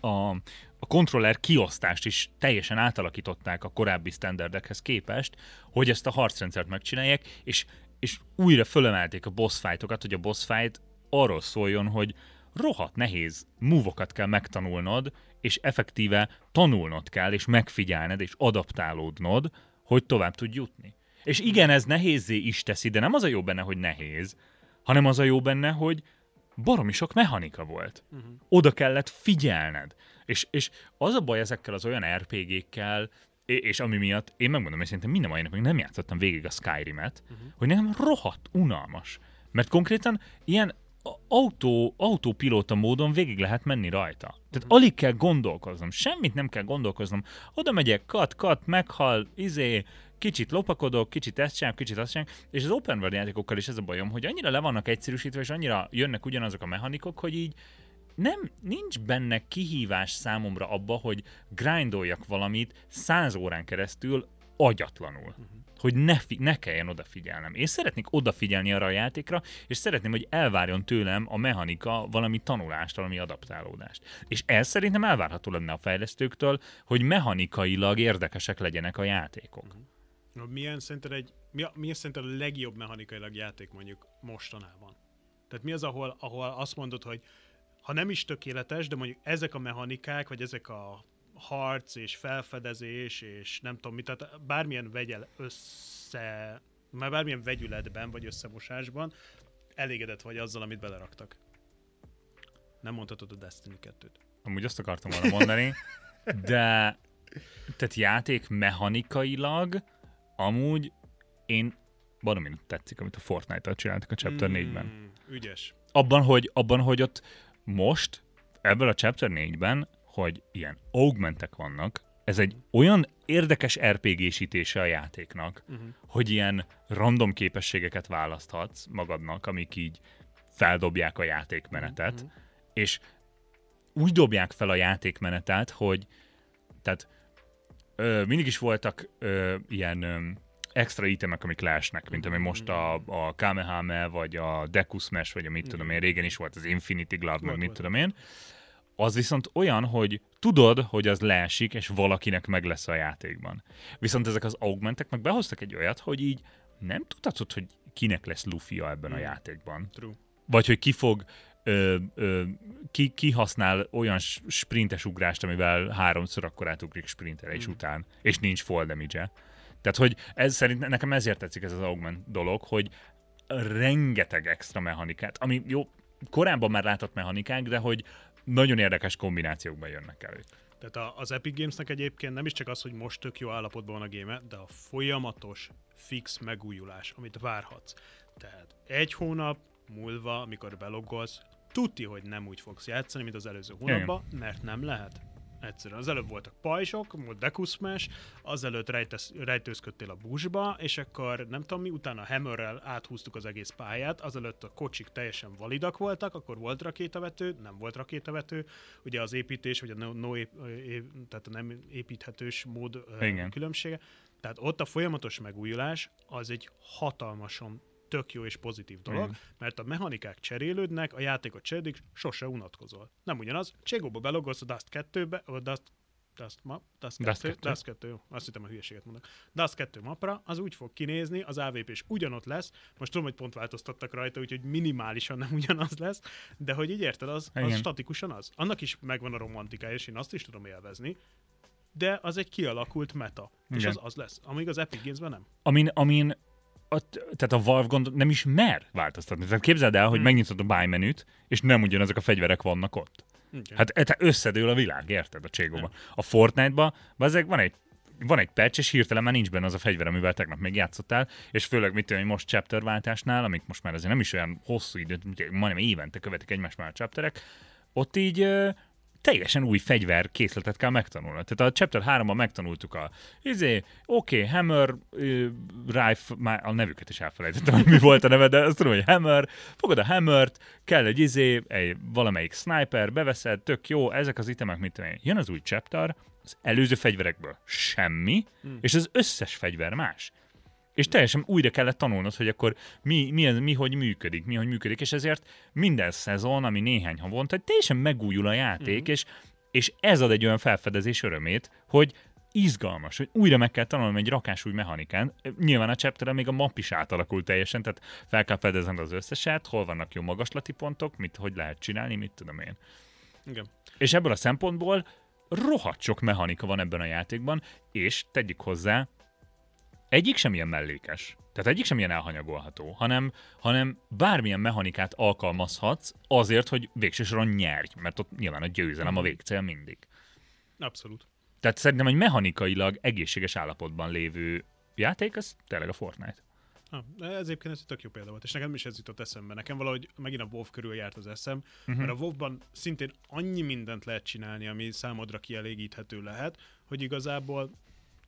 a, a kontroller kiosztást is teljesen átalakították a korábbi standardekhez képest, hogy ezt a harcrendszert megcsinálják, és, és újra fölemelték a boss fightokat, hogy a boss fight arról szóljon, hogy rohadt nehéz múvokat kell megtanulnod, és effektíve tanulnod kell, és megfigyelned, és adaptálódnod, hogy tovább tudj jutni. És igen, ez nehézé is teszi, de nem az a jó benne, hogy nehéz, hanem az a jó benne, hogy baromi sok mechanika volt. Uh-huh. Oda kellett figyelned. És, és az a baj ezekkel az olyan RPG-kkel, és, és ami miatt én megmondom, hogy szerintem minden mai napig nem játszottam végig a Skyrim-et, uh-huh. hogy nekem rohadt unalmas. Mert konkrétan ilyen autó, autópilóta módon végig lehet menni rajta. Tehát alig kell gondolkoznom, semmit nem kell gondolkoznom. Oda megyek, kat, kat, meghal, izé, kicsit lopakodok, kicsit ezt csinálok, kicsit azt csinálok, és az open world játékokkal is ez a bajom, hogy annyira le vannak egyszerűsítve, és annyira jönnek ugyanazok a mechanikok, hogy így nem, nincs benne kihívás számomra abba, hogy grindoljak valamit száz órán keresztül agyatlanul. Uh-huh. Hogy ne, fi- ne kelljen odafigyelnem. Én szeretnék odafigyelni arra a játékra, és szeretném, hogy elvárjon tőlem a mechanika valami tanulást, valami adaptálódást. És ez szerintem elvárható lenne a fejlesztőktől, hogy mechanikailag érdekesek legyenek a játékok. Uh-huh. Milyen szerinted egy, mi, a, milyen szerinted a legjobb mechanikailag játék mondjuk mostanában? Tehát mi az, ahol, ahol azt mondod, hogy ha nem is tökéletes, de mondjuk ezek a mechanikák, vagy ezek a harc és felfedezés és nem tudom mit, tehát bármilyen vegyel össze, már bármilyen vegyületben vagy összemosásban elégedett vagy azzal, amit beleraktak. Nem mondhatod a Destiny 2-t. Amúgy azt akartam volna mondani, de tehát játék mechanikailag amúgy én baromi tetszik, amit a Fortnite-tal csináltak a Chapter mm, 4-ben. Ügyes. Abban, hogy, abban, hogy ott most, ebből a Chapter 4-ben, hogy ilyen augmentek vannak, ez egy olyan érdekes RPG-sítése a játéknak, uh-huh. hogy ilyen random képességeket választhatsz magadnak, amik így feldobják a játékmenetet, mm-hmm. és úgy dobják fel a játékmenetet, hogy tehát ö, mindig is voltak ö, ilyen ö, extra itemek, amik leesnek, mint ami most a, a Kamehame, vagy a Deku Smash, vagy a mit tudom én, régen is volt az Infinity Glove, meg mit tudom én. Az viszont olyan, hogy tudod, hogy az leesik, és valakinek meg lesz a játékban. Viszont ezek az augmentek meg behoztak egy olyat, hogy így nem tudhatod, hogy kinek lesz luffy ebben a játékban. True. Vagy hogy ki fog ö, ö, ki, ki használ olyan sprintes ugrást, amivel háromszor akkor átugrik sprintere is után, és nincs fall damage Tehát, hogy ez szerint nekem ezért tetszik ez az augment dolog, hogy rengeteg extra mechanikát, ami jó, korábban már látott mechanikák, de hogy nagyon érdekes kombinációkban jönnek elő. Tehát az Epic Gamesnek egyébként nem is csak az, hogy most tök jó állapotban van a game de a folyamatos fix megújulás, amit várhatsz. Tehát egy hónap múlva, amikor belogolsz, tuti, hogy nem úgy fogsz játszani, mint az előző hónapban, mert nem lehet. Egyszerűen. Az előbb voltak pajsok, volt Deku Smash, azelőtt rejtesz, rejtőzködtél a busba, és akkor nem tudom mi, utána Hammerrel áthúztuk az egész pályát, azelőtt a kocsik teljesen validak voltak, akkor volt rakétavető, nem volt rakétavető, ugye az építés, vagy a, no, no ép, tehát a nem építhetős mód Igen. különbsége. Tehát ott a folyamatos megújulás az egy hatalmasan tök jó és pozitív dolog, mm. mert a mechanikák cserélődnek, a játékot cserélik, sose unatkozol. Nem ugyanaz, Cségóba belogolsz a Dust 2-be, a Dust Dust map, Dust 2, Dust 2, Dust 2 azt hittem a hülyeséget mondok. Dust 2 mapra, az úgy fog kinézni, az AVP is ugyanott lesz, most tudom, hogy pont változtattak rajta, úgyhogy minimálisan nem ugyanaz lesz, de hogy így érted, az, az statikusan az. Annak is megvan a romantikája, és én azt is tudom élvezni, de az egy kialakult meta, Igen. és az az lesz, amíg az Epic Games-ben nem. Amin, amin a, tehát a Valve gond nem is mer változtatni. Tehát képzeld el, hogy hmm. megnyitod a buy menüt, és nem ugyanezek a fegyverek vannak ott. Okay. Hát te összedől a világ, érted a cségóba. A Fortnite-ba ezek van egy van egy patch, és hirtelen már nincs benne az a fegyver, amivel tegnap még játszottál, és főleg mit tudom, most chapter váltásnál, amik most már azért nem is olyan hosszú időt, majdnem évente követik egymás már a chapterek, ott így teljesen új fegyver készletet kell megtanulni. Tehát a Chapter 3-ban megtanultuk a izé, oké, okay, Hammer, uh, Rifle, már a nevüket is elfelejtettem, hogy mi volt a neve, de azt tudom, hogy Hammer, fogod a Hammert, kell egy izé, egy valamelyik sniper, beveszed, tök jó, ezek az itemek, mit tudom én. Jön az új Chapter, az előző fegyverekből semmi, hmm. és az összes fegyver más és teljesen újra kellett tanulnod, hogy akkor mi, mi, mi hogy működik, mi hogy működik, és ezért minden szezon, ami néhány havonta, teljesen megújul a játék, mm-hmm. és, és ez ad egy olyan felfedezés örömét, hogy izgalmas, hogy újra meg kell tanulnom egy rakás új mechanikán. Nyilván a chapter még a map is átalakult teljesen, tehát fel kell fedezned az összeset, hol vannak jó magaslati pontok, mit, hogy lehet csinálni, mit tudom én. Igen. És ebből a szempontból rohadt sok mechanika van ebben a játékban, és tegyük hozzá, egyik sem ilyen mellékes. Tehát egyik sem ilyen elhanyagolható, hanem, hanem bármilyen mechanikát alkalmazhatsz azért, hogy végső soron nyerj, mert ott nyilván a győzelem a mhm. végcél mindig. Abszolút. Tehát szerintem egy mechanikailag egészséges állapotban lévő játék, az tényleg a Fortnite. Ah, ez egyébként ez egy tök jó példa volt, és nekem is ez jutott eszembe. Nekem valahogy megint a WoW körül járt az eszem, uh-huh. mert a WoW-ban szintén annyi mindent lehet csinálni, ami számodra kielégíthető lehet, hogy igazából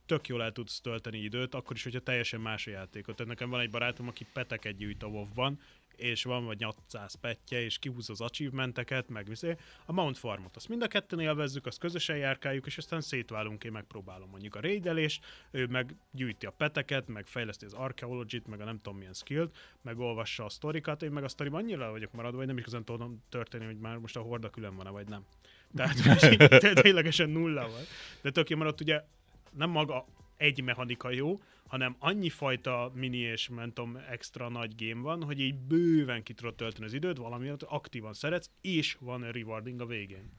tök jól el tudsz tölteni időt, akkor is, hogyha teljesen más a játékot. Tehát nekem van egy barátom, aki peteket gyűjt a WoW-ban, és van vagy 800 petje, és kihúz az achievementeket, meg viszé. A Mount Farmot, azt mind a ketten élvezzük, azt közösen járkáljuk, és aztán szétválunk, én megpróbálom mondjuk a raidelést, ő meg gyűjti a peteket, meg fejleszti az archaeology meg a nem tudom milyen skillt, meg olvassa a sztorikat, én meg a sztoriban annyira vagyok maradva, hogy nem is igazán tudom történni, hogy már most a horda külön van vagy nem. Tehát ténylegesen nulla van. De tök maradt ugye nem maga egy mechanika jó, hanem annyi fajta mini és mentom extra nagy game van, hogy így bőven ki tudod tölteni az időt, valamiért aktívan szeretsz, és van rewarding a végén.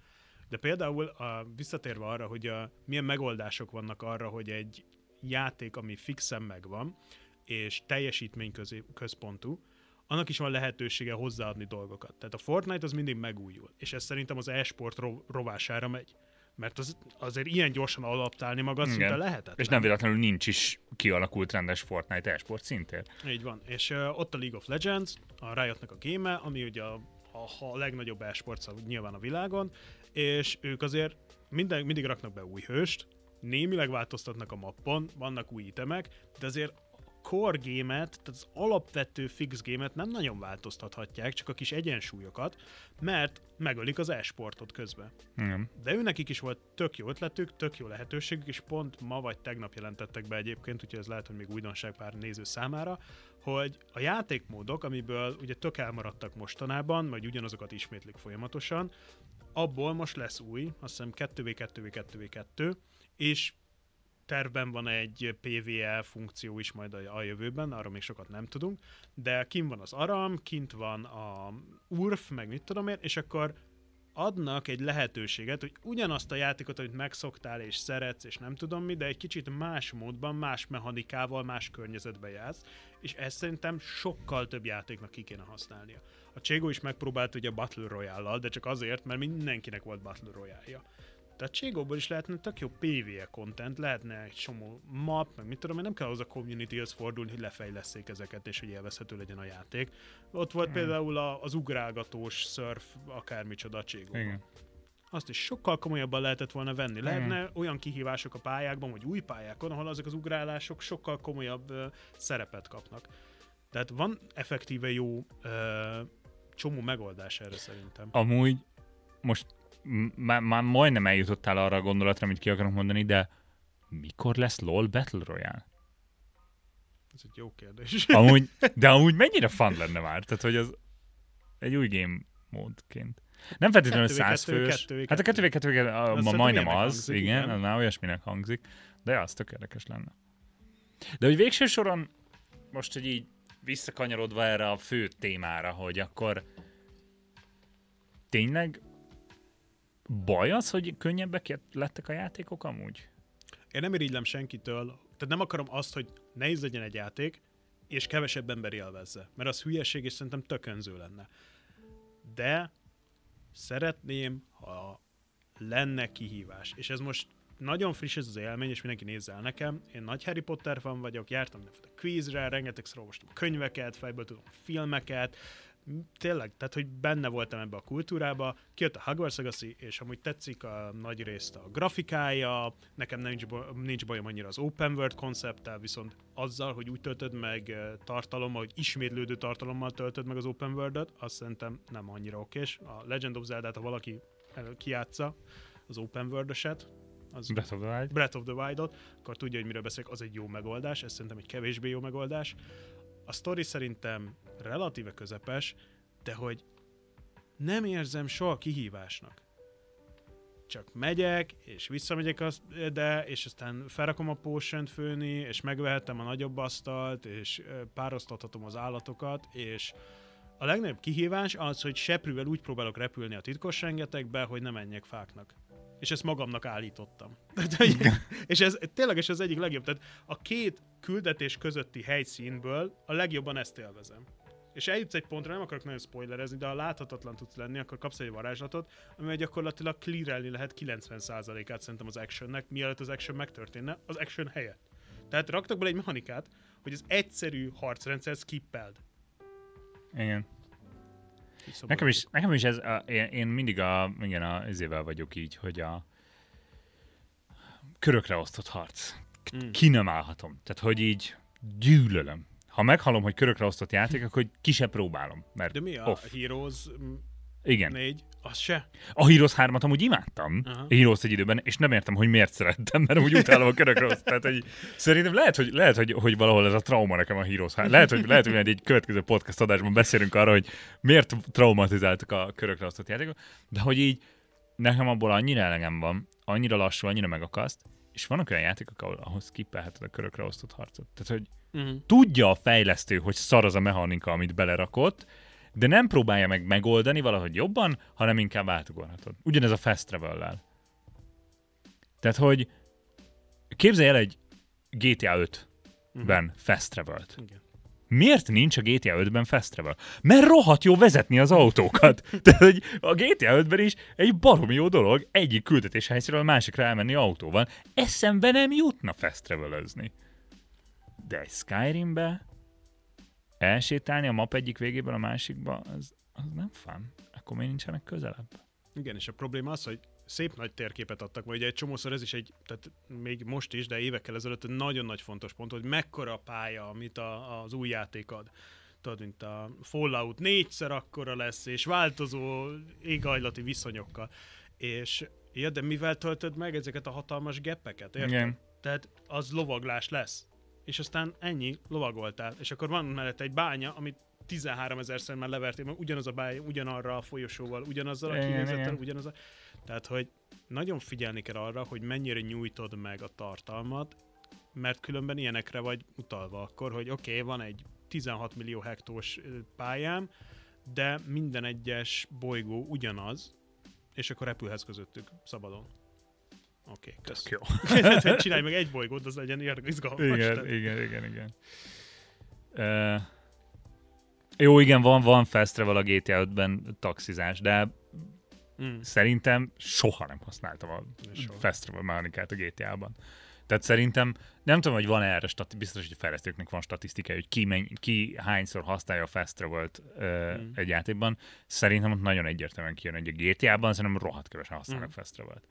De például a, visszatérve arra, hogy a, milyen megoldások vannak arra, hogy egy játék, ami fixen megvan, és teljesítmény közé, központú, annak is van lehetősége hozzáadni dolgokat. Tehát a Fortnite az mindig megújul, és ez szerintem az e-sport rovására megy mert az, azért ilyen gyorsan adaptálni magad Igen. szinte lehetetlen. És nem véletlenül nincs is kialakult rendes Fortnite esport szintén. Így van. És uh, ott a League of Legends, a Riotnak a game ami ugye a, a, a legnagyobb esport nyilván a világon, és ők azért minden, mindig raknak be új hőst, némileg változtatnak a mappon, vannak új itemek, de azért core gémet, tehát az alapvető fix gémet nem nagyon változtathatják, csak a kis egyensúlyokat, mert megölik az e-sportot közben. Igen. De ő nekik is volt tök jó ötletük, tök jó lehetőségük, és pont ma vagy tegnap jelentettek be egyébként, úgyhogy ez lehet, hogy még újdonság pár néző számára, hogy a játékmódok, amiből ugye tök elmaradtak mostanában, vagy ugyanazokat ismétlik folyamatosan, abból most lesz új, azt hiszem 2v2v2v2, és tervben van egy PvE funkció is majd a, jövőben, arról még sokat nem tudunk, de kint van az Aram, kint van a Urf, meg mit tudom én, és akkor adnak egy lehetőséget, hogy ugyanazt a játékot, amit megszoktál és szeretsz, és nem tudom mi, de egy kicsit más módban, más mechanikával, más környezetbe játsz, és ezt szerintem sokkal több játéknak ki kéne használnia. A Cségo is megpróbált ugye a Battle royale de csak azért, mert mindenkinek volt Battle Royale-ja. Tehát Cségóból is lehetne tök jó PvE content, lehetne egy csomó map, meg mit tudom, én nem kell az a communityhez fordulni, hogy lefejleszék ezeket, és hogy élvezhető legyen a játék. Ott volt hmm. például a, az ugrálgatós surf, akármicsoda Cségóban. Igen. Azt is sokkal komolyabban lehetett volna venni. Lehetne hmm. olyan kihívások a pályákban, vagy új pályákon, ahol azok az ugrálások sokkal komolyabb uh, szerepet kapnak. Tehát van effektíve jó uh, csomó megoldás erre szerintem. Amúgy most már, már majdnem eljutottál arra a gondolatra, amit ki akarok mondani, de mikor lesz LOL Battle Royale? Ez egy jó kérdés. Amúgy, de amúgy mennyire fun lenne már? Tehát, hogy az egy új game módként. Nem feltétlenül száz fős. Hát a 2 v 2 ma majdnem az, hangzik, igen, igen. már olyasminek hangzik, de az tök érdekes lenne. De hogy végső soron most, hogy így visszakanyarodva erre a fő témára, hogy akkor tényleg baj az, hogy könnyebbek lettek a játékok amúgy? Én nem irigylem senkitől, tehát nem akarom azt, hogy nehéz legyen egy játék, és kevesebb ember élvezze, mert az hülyeség, és szerintem tökönző lenne. De szeretném, ha lenne kihívás. És ez most nagyon friss ez az élmény, és mindenki nézze el nekem. Én nagy Harry Potter fan vagyok, jártam a quizre, rengeteg olvastam könyveket, fejből tudom filmeket, tényleg, tehát hogy benne voltam ebbe a kultúrába, kijött a Hogwarts Legacy, és amúgy tetszik a nagy részt a grafikája, nekem nincs, nincs bajom annyira az open world koncepttel, viszont azzal, hogy úgy töltöd meg tartalommal, hogy ismétlődő tartalommal töltöd meg az open world azt szerintem nem annyira okés. A Legend of Zelda-t, ha valaki kiátsza, az open world az Breath of the Wild. Breath of the Wild-ot, akkor tudja, hogy miről beszélek, az egy jó megoldás, ez szerintem egy kevésbé jó megoldás. A story szerintem relatíve közepes, de hogy nem érzem soha kihívásnak. Csak megyek, és visszamegyek, azt, de, és aztán felrakom a potion főni, és megvehetem a nagyobb asztalt, és párosztathatom az állatokat, és a legnagyobb kihívás az, hogy seprűvel úgy próbálok repülni a titkos rengetegbe, hogy ne menjek fáknak. És ezt magamnak állítottam. és ez tényleg ez az egyik legjobb. Tehát a két küldetés közötti helyszínből a legjobban ezt élvezem. És eljutsz egy pontra, nem akarok nagyon spoilerezni, de ha láthatatlan tudsz lenni, akkor kapsz egy varázslatot, ami gyakorlatilag clearelni lehet 90%-át szerintem az actionnek, mielőtt az action megtörténne, az action helyett. Tehát raktak bele egy mechanikát, hogy az egyszerű harcrendszer skippeld. Igen. Nekem is, nekem is ez, a, én, én mindig a, igen, a, ezével vagyok így, hogy a körökre osztott harc. Mm. Ki nem állhatom. Tehát, hogy így gyűlölöm ha meghalom, hogy körökre osztott játék, akkor ki se próbálom. Mert De mi a off. Heroes igen. Négy, az se. A Heroes 3-at amúgy imádtam, uh-huh. Heroes egy időben, és nem értem, hogy miért szerettem, mert úgy utálom a körökre osztott. Tehát, hogy szerintem lehet, hogy, lehet hogy, hogy valahol ez a trauma nekem a Heroes 3. Lehet, hogy, lehet, hogy egy következő podcast adásban beszélünk arra, hogy miért traumatizáltak a körökre osztott játékok, de hogy így nekem abból annyira elegem van, annyira lassú, annyira megakaszt, és vannak olyan játékok, ahol ahhoz skippelheted a körökre osztott harcot. Tehát, hogy uh-huh. tudja a fejlesztő, hogy szar az a mechanika, amit belerakott, de nem próbálja meg megoldani valahogy jobban, hanem inkább átugorhatod. Ugyanez a fast travel-lel. Tehát, hogy képzelj el egy GTA 5-ben uh-huh. fast travel-t. Igen. Miért nincs a GTA 5-ben fast travel? Mert rohadt jó vezetni az autókat. Tehát, hogy a GTA 5-ben is egy baromi jó dolog egyik küldetés helyszínről a másikra elmenni autóval. Eszembe nem jutna fast travel De egy Skyrimbe elsétálni a map egyik végéből a másikba, az, az nem fán. Akkor még nincsenek közelebb. Igen, és a probléma az, hogy szép nagy térképet adtak, vagy ugye egy csomószor ez is egy, tehát még most is, de évekkel ezelőtt egy nagyon nagy fontos pont, hogy mekkora a pálya, amit a, az új játék ad. Tudod, mint a Fallout négyszer akkora lesz, és változó égajlati viszonyokkal. És ja, de mivel töltöd meg ezeket a hatalmas geppeket, érted? Igen. Tehát az lovaglás lesz. És aztán ennyi, lovagoltál. És akkor van mellett egy bánya, amit 13 ezerszer már levertél, mert ugyanaz a bánya, ugyanarra a folyosóval, ugyanazzal a kinézettel, ugyanaz a... Tehát, hogy nagyon figyelni kell arra, hogy mennyire nyújtod meg a tartalmat, mert különben ilyenekre vagy utalva akkor, hogy oké, okay, van egy 16 millió hektós pályám, de minden egyes bolygó ugyanaz, és akkor repülhetsz közöttük szabadon. Oké, okay, kösz. Jó. Csinálj meg egy bolygót, az legyen érdekes, izgalmas. Igen, Tehát- igen, igen, igen. Uh, jó, igen, van, van fast travel a GTA 5-ben taxizás, de Mm. szerintem soha nem használtam a Soha. fast travel mechanikát a GTA-ban. Tehát szerintem, nem tudom, hogy van erre, stati- biztos, hogy a fejlesztőknek van statisztika, hogy ki, menny- ki hányszor használja a fast travel-t uh, Mm. egy játékban. Szerintem ott nagyon egyértelműen kijön, hogy a GTA-ban szerintem rohadt kevesen használnak Mm. fast travel-t.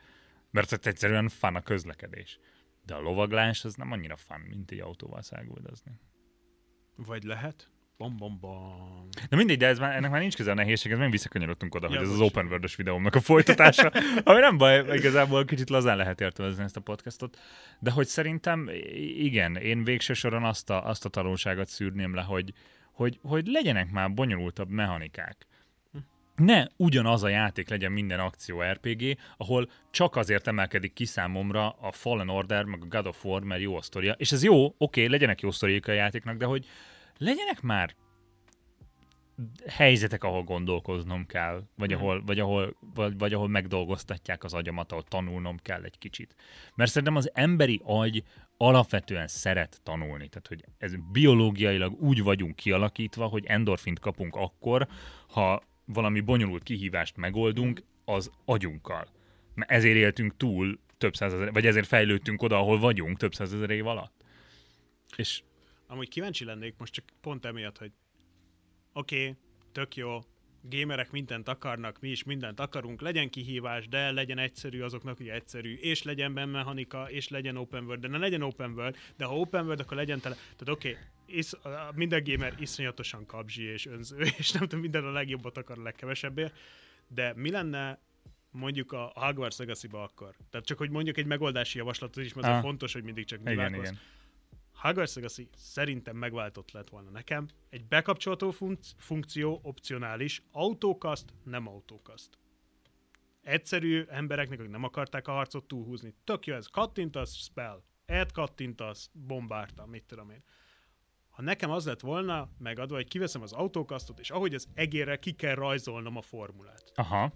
Mert ott egyszerűen fan a közlekedés. De a lovaglás az nem annyira fun, mint egy autóval száguldozni. Vagy lehet? Bom, bom, bom. Na mindegy, de ez már, ennek már nincs köze a nehézség, ez meg visszakanyarodtunk oda, Ja, hogy ez az open world videómnak a folytatása, ami nem baj, igazából kicsit lazán lehet értelmezni ezt a podcastot, de hogy szerintem igen, én végső soron azt a, azt a tanulságot szűrném le, hogy, hogy, hogy legyenek már bonyolultabb mechanikák. Ne ugyanaz a játék legyen minden akció RPG, ahol csak azért emelkedik ki számomra a Fallen Order, meg a God of War, mert jó a sztoria. És ez jó, oké, legyenek jó sztoriak a játéknak, de hogy legyenek már helyzetek, ahol gondolkoznom kell, vagy, Mhm. ahol, vagy, ahol, vagy, vagy ahol megdolgoztatják az agyamat, ahol tanulnom kell egy kicsit. Mert szerintem az emberi agy alapvetően szeret tanulni. Tehát, hogy ez biológiailag úgy vagyunk kialakítva, hogy endorfint kapunk akkor, ha valami bonyolult kihívást megoldunk az agyunkkal. Mert ezért éltünk túl több százezer, vagy ezért fejlődtünk oda, ahol vagyunk több százezer év alatt. És Amúgy kíváncsi lennék most csak pont emiatt, hogy oké, okay, tök jó, gamerek mindent akarnak, mi is mindent akarunk, legyen kihívás, de legyen egyszerű azoknak, hogy egyszerű, és legyen benne mechanika, és legyen open world, de ne legyen open world, de ha open world, akkor legyen tele, tehát oké, okay, minden gamer iszonyatosan kapzsi és önző, és nem tudom, minden a legjobbat akar a legkevesebbért, de mi lenne mondjuk a Hogwarts legacy akkor? Tehát csak, hogy mondjuk egy megoldási javaslatot is, mert Ah. fontos, hogy mindig csak igen, nyilatkozz. igen. Hogwarts Legacy szerintem megváltott lett volna nekem. Egy bekapcsolható fun- funkció, opcionális, autókaszt, nem autókaszt. Egyszerű embereknek, akik nem akarták a harcot túlhúzni. Tök jó ez, kattintasz, spell. Ed kattintasz, bombárta, mit tudom én. Ha nekem az lett volna megadva, hogy kiveszem az autókasztot, és ahogy az egérre ki kell rajzolnom a formulát. Aha.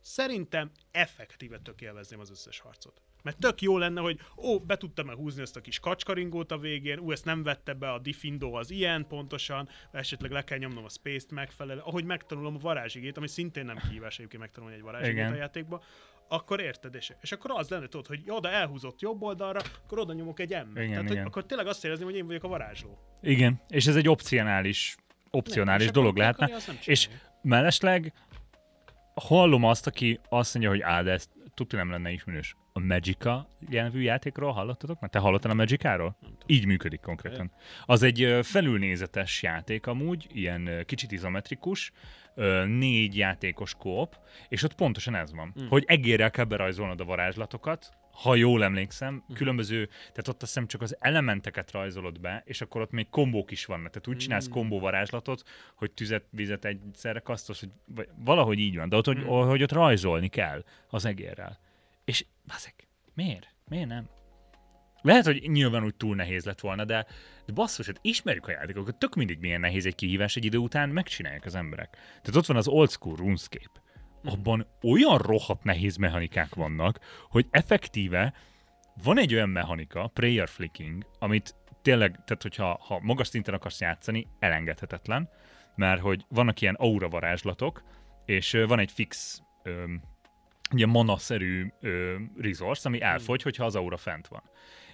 Szerintem effektíve tök élvezném az összes harcot. Mert tök jó lenne, hogy ó, be tudtam-e húzni ezt a kis kacskaringót a végén, ú, ezt nem vette be a Diffindo az ilyen pontosan, esetleg le kell nyomnom a Space-t megfelelő, ahogy megtanulom a varázsigét, ami szintén nem kihívás egyébként megtanulni egy varázsigét Igen. a játékba, akkor érted, és, és akkor az lenne, tudod, hogy de elhúzott jobb oldalra, akkor oda nyomok egy m Igen, Tehát, hogy igen. akkor tényleg azt érezném, hogy én vagyok a varázsló. Igen, és ez egy opcionális, opcionális akkor dolog lehetne. nem És mellesleg hallom azt, aki azt mondja, hogy á, de ez tudja nem lenne ismerős. A Magica jelvű játékról hallottatok? Mert te hallottál a Magikáról? Így működik konkrétan. Az egy felülnézetes játék amúgy, ilyen kicsit izometrikus, négy játékos kóp, és ott pontosan ez van, Mm. hogy egérrel kell berajzolnod a varázslatokat, ha jól emlékszem, Mhm. különböző, tehát ott azt hiszem csak az elementeket rajzolod be, és akkor ott még kombók is vannak. Tehát úgy csinálsz Mm. kombó varázslatot, hogy tüzet, vizet egyszerre kasztos, hogy vagy valahogy így van, de ott, hogy, Mm. hogy ott rajzolni kell az egérrel. És bazeg, miért? Miért nem? Lehet, hogy nyilván úgy túl nehéz lett volna, de, de basszus, hát ismerjük a játékokat, tök mindig milyen nehéz egy kihívás, egy idő után megcsinálják az emberek. Tehát ott van az old school RuneScape. Abban olyan rohadt nehéz mechanikák vannak, hogy effektíve van egy olyan mechanika, prayer flicking, amit tényleg, tehát hogyha ha magas szinten akarsz játszani, elengedhetetlen, mert hogy vannak ilyen aura varázslatok, és van egy fix ö, ilyen mana-szerű ö, resource, ami elfogy, hogyha az aura fent van.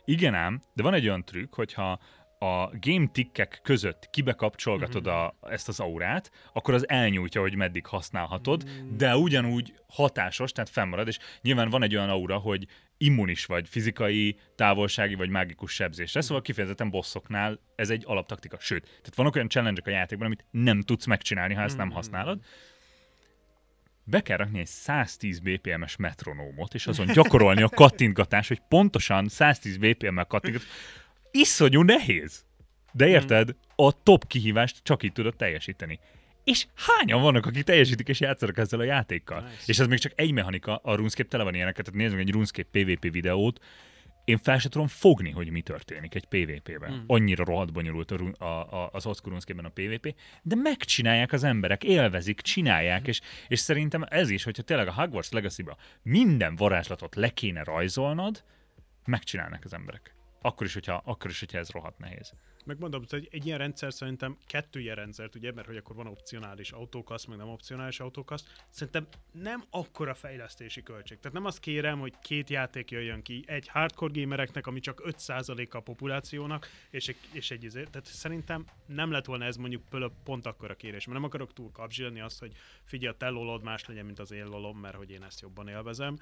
Igen ám, de van egy olyan trükk, hogyha a game tickek között kibekapcsolgatod a, ezt az aurát, akkor az elnyújtja, hogy meddig használhatod, de ugyanúgy hatásos, tehát fennmarad, és nyilván van egy olyan aura, hogy immunis vagy fizikai, távolsági vagy mágikus sebzésre, szóval kifejezetten bosszoknál ez egy alaptaktika. Sőt, tehát vannak olyan challenge a játékban, amit nem tudsz megcsinálni, ha ezt nem használod. Be kell rakni egy 110 BPM-es metronómot, és azon gyakorolni a kattintgatás, hogy pontosan 110 BPM-mel kattintgat. Iszonyú nehéz. De érted, a top kihívást csak így tudod teljesíteni. És hányan vannak, akik teljesítik és játszanak ezzel a játékkal? Nice. És ez még csak egy mechanika, a RuneScape tele van ilyeneket, tehát nézzük egy RuneScape PvP videót, én fel sem tudom fogni, hogy mi történik egy PvP-ben. Mm. Annyira rohadt bonyolult a, a, az RuneScape-ben a PvP, de megcsinálják az emberek, élvezik, csinálják, és, és szerintem ez is, hogyha tényleg a Hogwarts Legacy-ba minden varázslatot le kéne rajzolnod, megcsinálnak az emberek. Akkor is, hogyha, akkor is, hogyha ez rohadt nehéz. Megmondom, hogy egy ilyen rendszer szerintem kettő ilyen rendszert, ugye, mert hogy akkor van opcionális autókasz, meg nem opcionális autókasz, szerintem nem akkora fejlesztési költség. Tehát nem azt kérem, hogy két játék jöjjön ki, egy hardcore gamereknek, ami csak 5%-a a populációnak, és egy, és egy izé, tehát szerintem nem lett volna ez mondjuk pont akkora kérés, mert nem akarok túl kapzsilni azt, hogy figyelj, a te lolod más legyen, mint az én lolom, mert hogy én ezt jobban élvezem.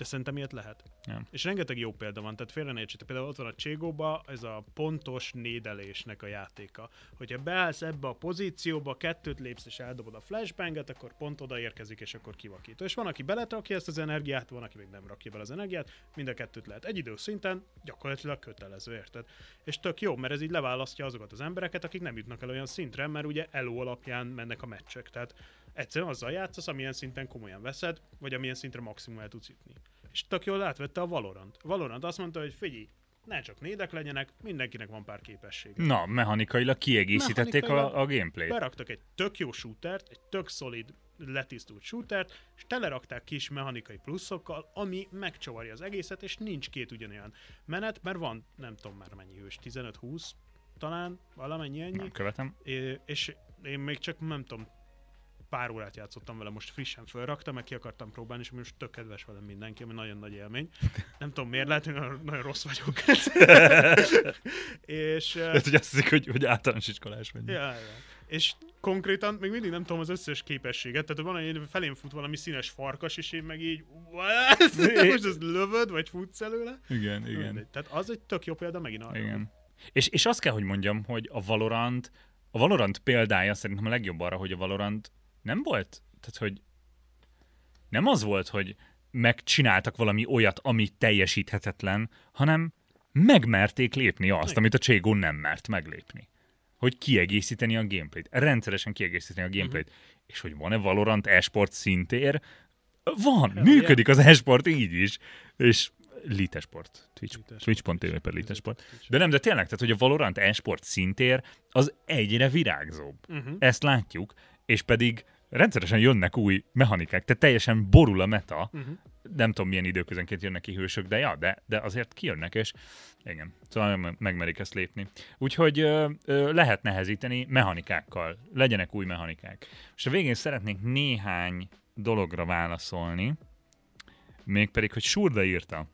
De szerintem ilyet lehet. Ja. És rengeteg jó példa van, tehát félre ne értsétek. Például ott van a Cségóba, ez a pontos nédelésnek a játéka. Hogyha beállsz ebbe a pozícióba, kettőt lépsz és eldobod a flashbanget, akkor pont oda érkezik, és akkor kivakító. És van, aki beletrakja ezt az energiát, van, aki még nem rakja bele az energiát, mind a kettőt lehet. Egy idő szinten gyakorlatilag kötelező, érted? És tök jó, mert ez így leválasztja azokat az embereket, akik nem jutnak el olyan szintre, mert ugye eló alapján mennek a meccsek. Tehát egyszerűen azzal játszasz, amilyen szinten komolyan veszed, vagy amilyen szintre maximum el tudsz jutni. És tök jól átvette a Valorant. Valorant azt mondta, hogy figyelj, ne csak nédek legyenek, mindenkinek van pár képesség. Na, mechanikailag kiegészítették Mechanikailag a, a gameplayt. Beraktak egy tök jó shootert, egy tök szolid, letisztult shootert, és telerakták kis mechanikai pluszokkal, ami megcsavarja az egészet, és nincs két ugyanolyan menet, mert van, nem tudom már mennyi hős, 15-20 talán, valamennyi ennyi. Nem követem. É, és én még csak nem tudom, pár órát játszottam vele, most frissen felraktam, meg ki akartam próbálni, és most tök kedves velem mindenki, ami nagyon nagy élmény. Nem tudom miért, lehet, hogy nagyon, nagyon rossz vagyok. és, eh, Lehet, hogy azt hiszik, hogy, hogy általános iskolás vagy. ja, ja. és konkrétan még mindig nem tudom az összes képességet, tehát van egy felém fut valami színes farkas, és én meg így, most ezt lövöd, vagy futsz előle? Igen, igen. Mindegy. Tehát az egy tök jó példa megint arra. Igen. És, és azt kell, hogy mondjam, hogy a Valorant, a Valorant példája szerintem a legjobb arra, hogy a Valorant nem volt, tehát hogy nem az volt, hogy megcsináltak valami olyat, ami teljesíthetetlen, hanem megmerték lépni azt, amit a Cségó nem mert meglépni. Hogy kiegészíteni a gameplayt. Rendszeresen kiegészíteni a gameplayt. Uh-huh. És hogy van-e Valorant esport szintér? Van, Hell működik az esport így is. És Litesport. Twitch, Litesport. Twitch.tv per Litesport. De nem, de tényleg, tehát hogy a Valorant esport szintér az egyre virágzóbb. Uh-huh. Ezt látjuk, és pedig rendszeresen jönnek új mechanikák, tehát teljesen borul a meta. Uh-huh. Nem tudom, milyen időközönként jönnek ki hősök, de ja, de, de azért kijönnek, és igen, szóval meg- megmerik ezt lépni. Úgyhogy ö, ö, lehet nehezíteni mechanikákkal, legyenek új mechanikák. És a végén szeretnék néhány dologra válaszolni, mégpedig, hogy Surda írta.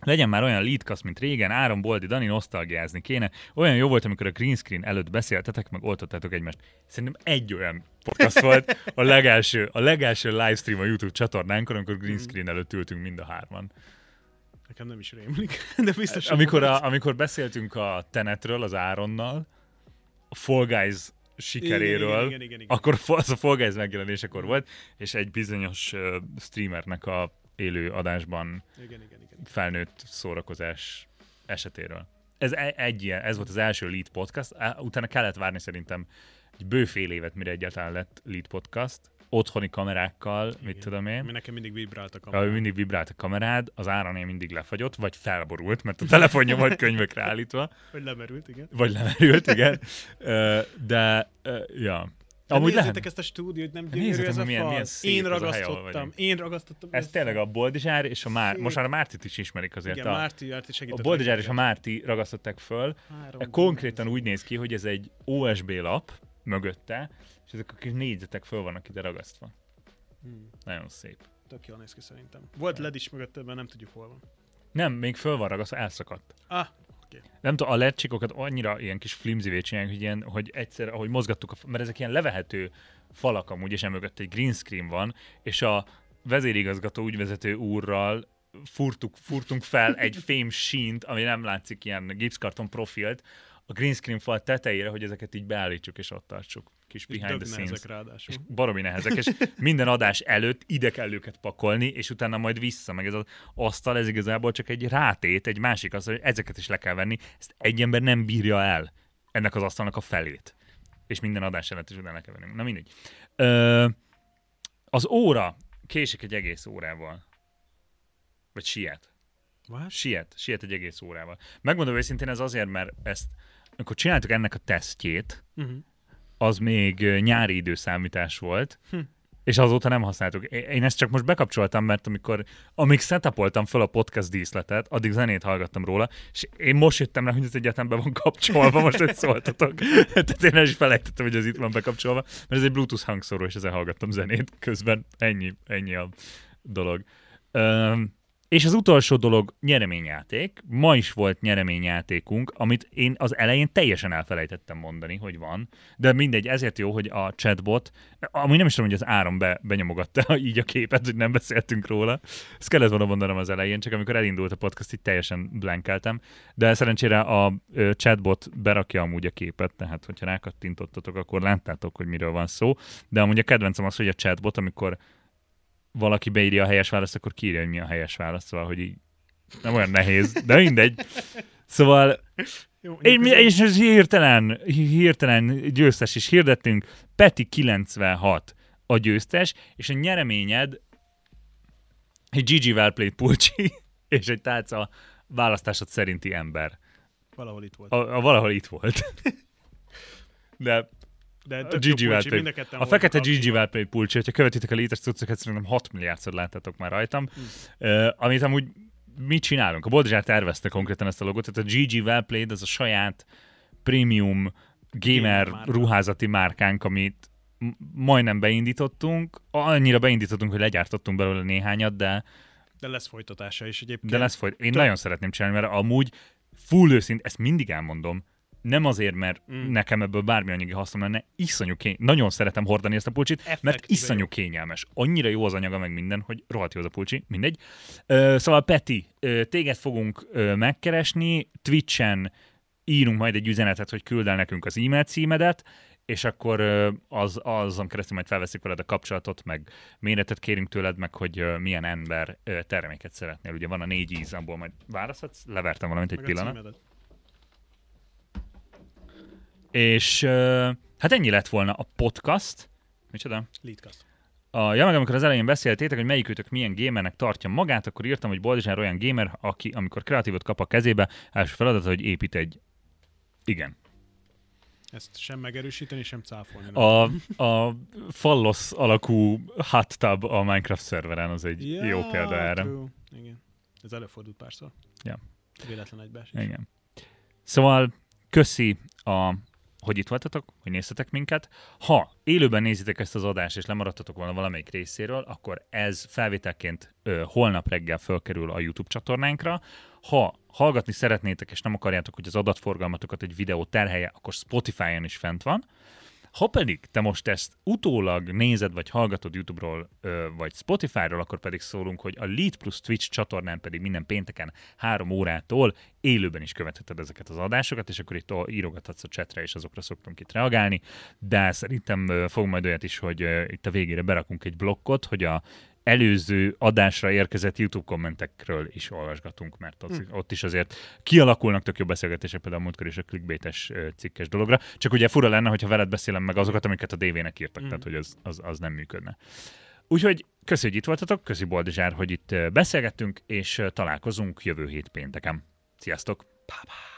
Legyen már olyan leadcast, mint régen, Áron Boldi, Dani nosztalgiázni kéne. Olyan jó volt, amikor a green screen előtt beszéltetek, meg oltottátok egymást. Szerintem egy olyan podcast volt a legelső, a legelső livestream a YouTube csatornánkon, amikor green screen előtt ültünk mind a hárman. Nekem nem is rémlik, de biztos, Amikor, a, amikor beszéltünk a Tenetről, az Áronnal, a Fall Guys sikeréről, Igen, igen, igen, igen. akkor fa- az a Fall Guys megjelenésekor volt, és egy bizonyos uh, streamernek a élő adásban Igen, igen, igen. felnőtt szórakozás esetéről. Ez e- egy ilyen, ez volt az első lead podcast, utána kellett várni szerintem egy bő fél évet, mire egyáltalán lett lead podcast, otthoni kamerákkal, mit Igen. tudom én. Ami nekem mindig vibrált a Ja, kamera. mindig vibrált a kamerád, az áranél mindig lefagyott, vagy felborult, mert a telefonja volt könyvekre állítva, Hogy lemerült, igen. vagy lemerült, igen. De, ja. De Amúgy nézzétek lehet. ezt a stúdiót, nem Nézzétek, gyönyörű ez a milyen- fal. milyen szép én a ragasztottam, én ragasztottam. Ez tényleg a Boldizsár és a Már... Most már a Mártit is ismerik azért. Igen, a, Márti Márti a segített. Boldizsár és a. Márti ragasztották föl. Három Konkrétan gólyán. úgy néz ki, hogy ez egy OSB lap mögötte, és ezek a kis négyzetek föl vannak ide ragasztva. Hmm, Nagyon szép. Tök jól néz ki szerintem. Volt led is mögötte, mert nem tudjuk hol van. Nem, még föl van ragasztva, elszakadt. Ah, Nem tudom, a lercsikokat annyira ilyen kis flimzivé csinálják, hogy, ilyen, hogy egyszer, ahogy mozgattuk, a, mert ezek ilyen levehető falak amúgy, és emögött egy green screen van, és a vezérigazgató ügyvezető úrral furtuk, furtunk fel egy fém sínt, ami nem látszik ilyen gipszkarton profilt, a green screen fal tetejére, hogy ezeket így beállítsuk és ott tartsuk. Kis behind the scenes. Ráadásul. És baromi nehezek, és minden adás előtt ide kell őket pakolni, és utána majd vissza, meg ez az asztal, ez igazából csak egy rátét, egy másik asztal, hogy ezeket is le kell venni, ezt egy ember nem bírja el ennek az asztalnak a felét. És minden adás előtt is utána le kell venni. Na mindegy. Ö, az óra késik egy egész órával. Vagy siet. What? Siet, siet egy egész órával. Megmondom őszintén, ez azért, mert ezt, amikor csináltuk ennek a tesztjét, Uh-huh. Az még nyári időszámítás volt, Hm. és azóta nem használtuk. Én ezt csak most bekapcsoltam, mert amikor, amíg setupoltam fel a podcast díszletet, addig zenét hallgattam róla, és én most jöttem rá, hogy ez egyáltalán be van kapcsolva, most hogy szóltatok. Tehát én el is felejtettem, hogy ez itt van bekapcsolva, mert ez egy Bluetooth hangszóró, és ezzel hallgattam zenét közben. Ennyi, ennyi a dolog. Öm, és az utolsó dolog nyereményjáték. Ma is volt nyereményjátékunk, amit én az elején teljesen elfelejtettem mondani, hogy van. De mindegy, ezért jó, hogy a chatbot, amúgy nem is tudom, hogy az áram be, benyomogatta így a képet, hogy nem beszéltünk róla. Ezt kellett volna mondanom az elején, csak amikor elindult a podcast, így teljesen blankeltem. De szerencsére a chatbot berakja amúgy a képet, tehát hogyha rákattintottatok, akkor láttátok, hogy miről van szó. De amúgy a kedvencem az, hogy a chatbot, amikor valaki beírja a helyes választ, akkor kiírja, hogy mi a helyes válasz, szóval, hogy így nem olyan nehéz, de mindegy. Szóval Jó, és ez hirtelen, hirtelen győztes is hirdettünk. Peti 96 a győztes, és a nyereményed egy Gigi Well Played Pulcsi és egy tálca választásod szerinti ember. Valahol itt volt. A, a valahol itt volt. De De a Gigi Well pulcsi, Played- mind a fekete Gigi aktívan. Well Played Pulcsi, hogyha követitek a létes cuccokat, szerintem 6 milliárdszor láttátok már rajtam. Hm. Uh, amit amúgy mit csinálunk? A Boldizsár tervezte konkrétan ezt a logot, tehát a GG Well Played az a saját premium gamer ruházati márkánk, amit majdnem beindítottunk. Annyira beindítottunk, hogy legyártottunk belőle néhányat, de, De lesz folytatása is egyébként. de lesz folyt. Én Tök- nagyon szeretném csinálni, mert amúgy full őszint, ezt mindig elmondom, nem azért, mert Mm. nekem ebből bármi anyagi hasznom lenne, iszonyú kény... Nagyon szeretem hordani ezt a pulcsit, mert Effektíve iszonyú jó. kényelmes. Annyira jó az anyaga, meg minden, hogy rohadt jó az a pulcsi, mindegy. Ö, szóval Peti, ö, téged fogunk ö, megkeresni, Twitchen írunk majd egy üzenetet, hogy küld el nekünk az e-mail címedet, és akkor az, azon keresztül majd felveszik veled a kapcsolatot, meg méretet kérünk tőled, meg hogy milyen ember terméket szeretnél. Ugye van a négy íz, abból majd választhatsz, levertem valamit egy Meg pillanat. És hát ennyi lett volna a podcast. Micsoda? Leadcast. A, ja, meg amikor az elején beszéltétek, hogy melyikőtök milyen gamernek tartja magát, akkor írtam, hogy Boldizsár olyan gamer, aki amikor kreatívot kap a kezébe, első feladata, hogy épít egy... Igen. Ezt sem megerősíteni, sem cáfolni. A, a fallosz alakú hot tub a Minecraft szerveren az egy Ja, jó példa erre. true. Igen. Ez előfordult párszor. Ja. Véletlen egybeesés. Igen. Szóval köszi, a, hogy itt voltatok, hogy néztetek minket. Ha élőben nézitek ezt az adást, és lemaradtatok volna valamelyik részéről, akkor ez felvételként ö, holnap reggel fölkerül a YouTube csatornánkra. Ha hallgatni szeretnétek, és nem akarjátok, hogy az adatforgalmatokat egy videó terhelje, akkor Spotify-on is fent van. Ha pedig te most ezt utólag nézed, vagy hallgatod YouTube-ról, vagy Spotify-ról, akkor pedig szólunk, hogy a Lead plus Twitch csatornán pedig minden pénteken három órától élőben is követheted ezeket az adásokat, és akkor itt írogathatsz a chatre, és azokra szoktunk itt reagálni, de szerintem fog majd olyat is, hogy itt a végére berakunk egy blokkot, hogy a előző adásra érkezett YouTube kommentekről is olvasgatunk, mert ott, Hm. ott is azért kialakulnak tök jó beszélgetések, például a múltkor is a clickbaites cikkes dologra. Csak ugye fura lenne, hogyha veled beszélem meg azokat, amiket a DV-nek írtak, Mm. tehát hogy az, az, az nem működne. Úgyhogy köszi, hogy itt voltatok, köszi Boldizsár, hogy itt beszélgettünk, és találkozunk jövő hét pénteken. Sziasztok! Bye-bye.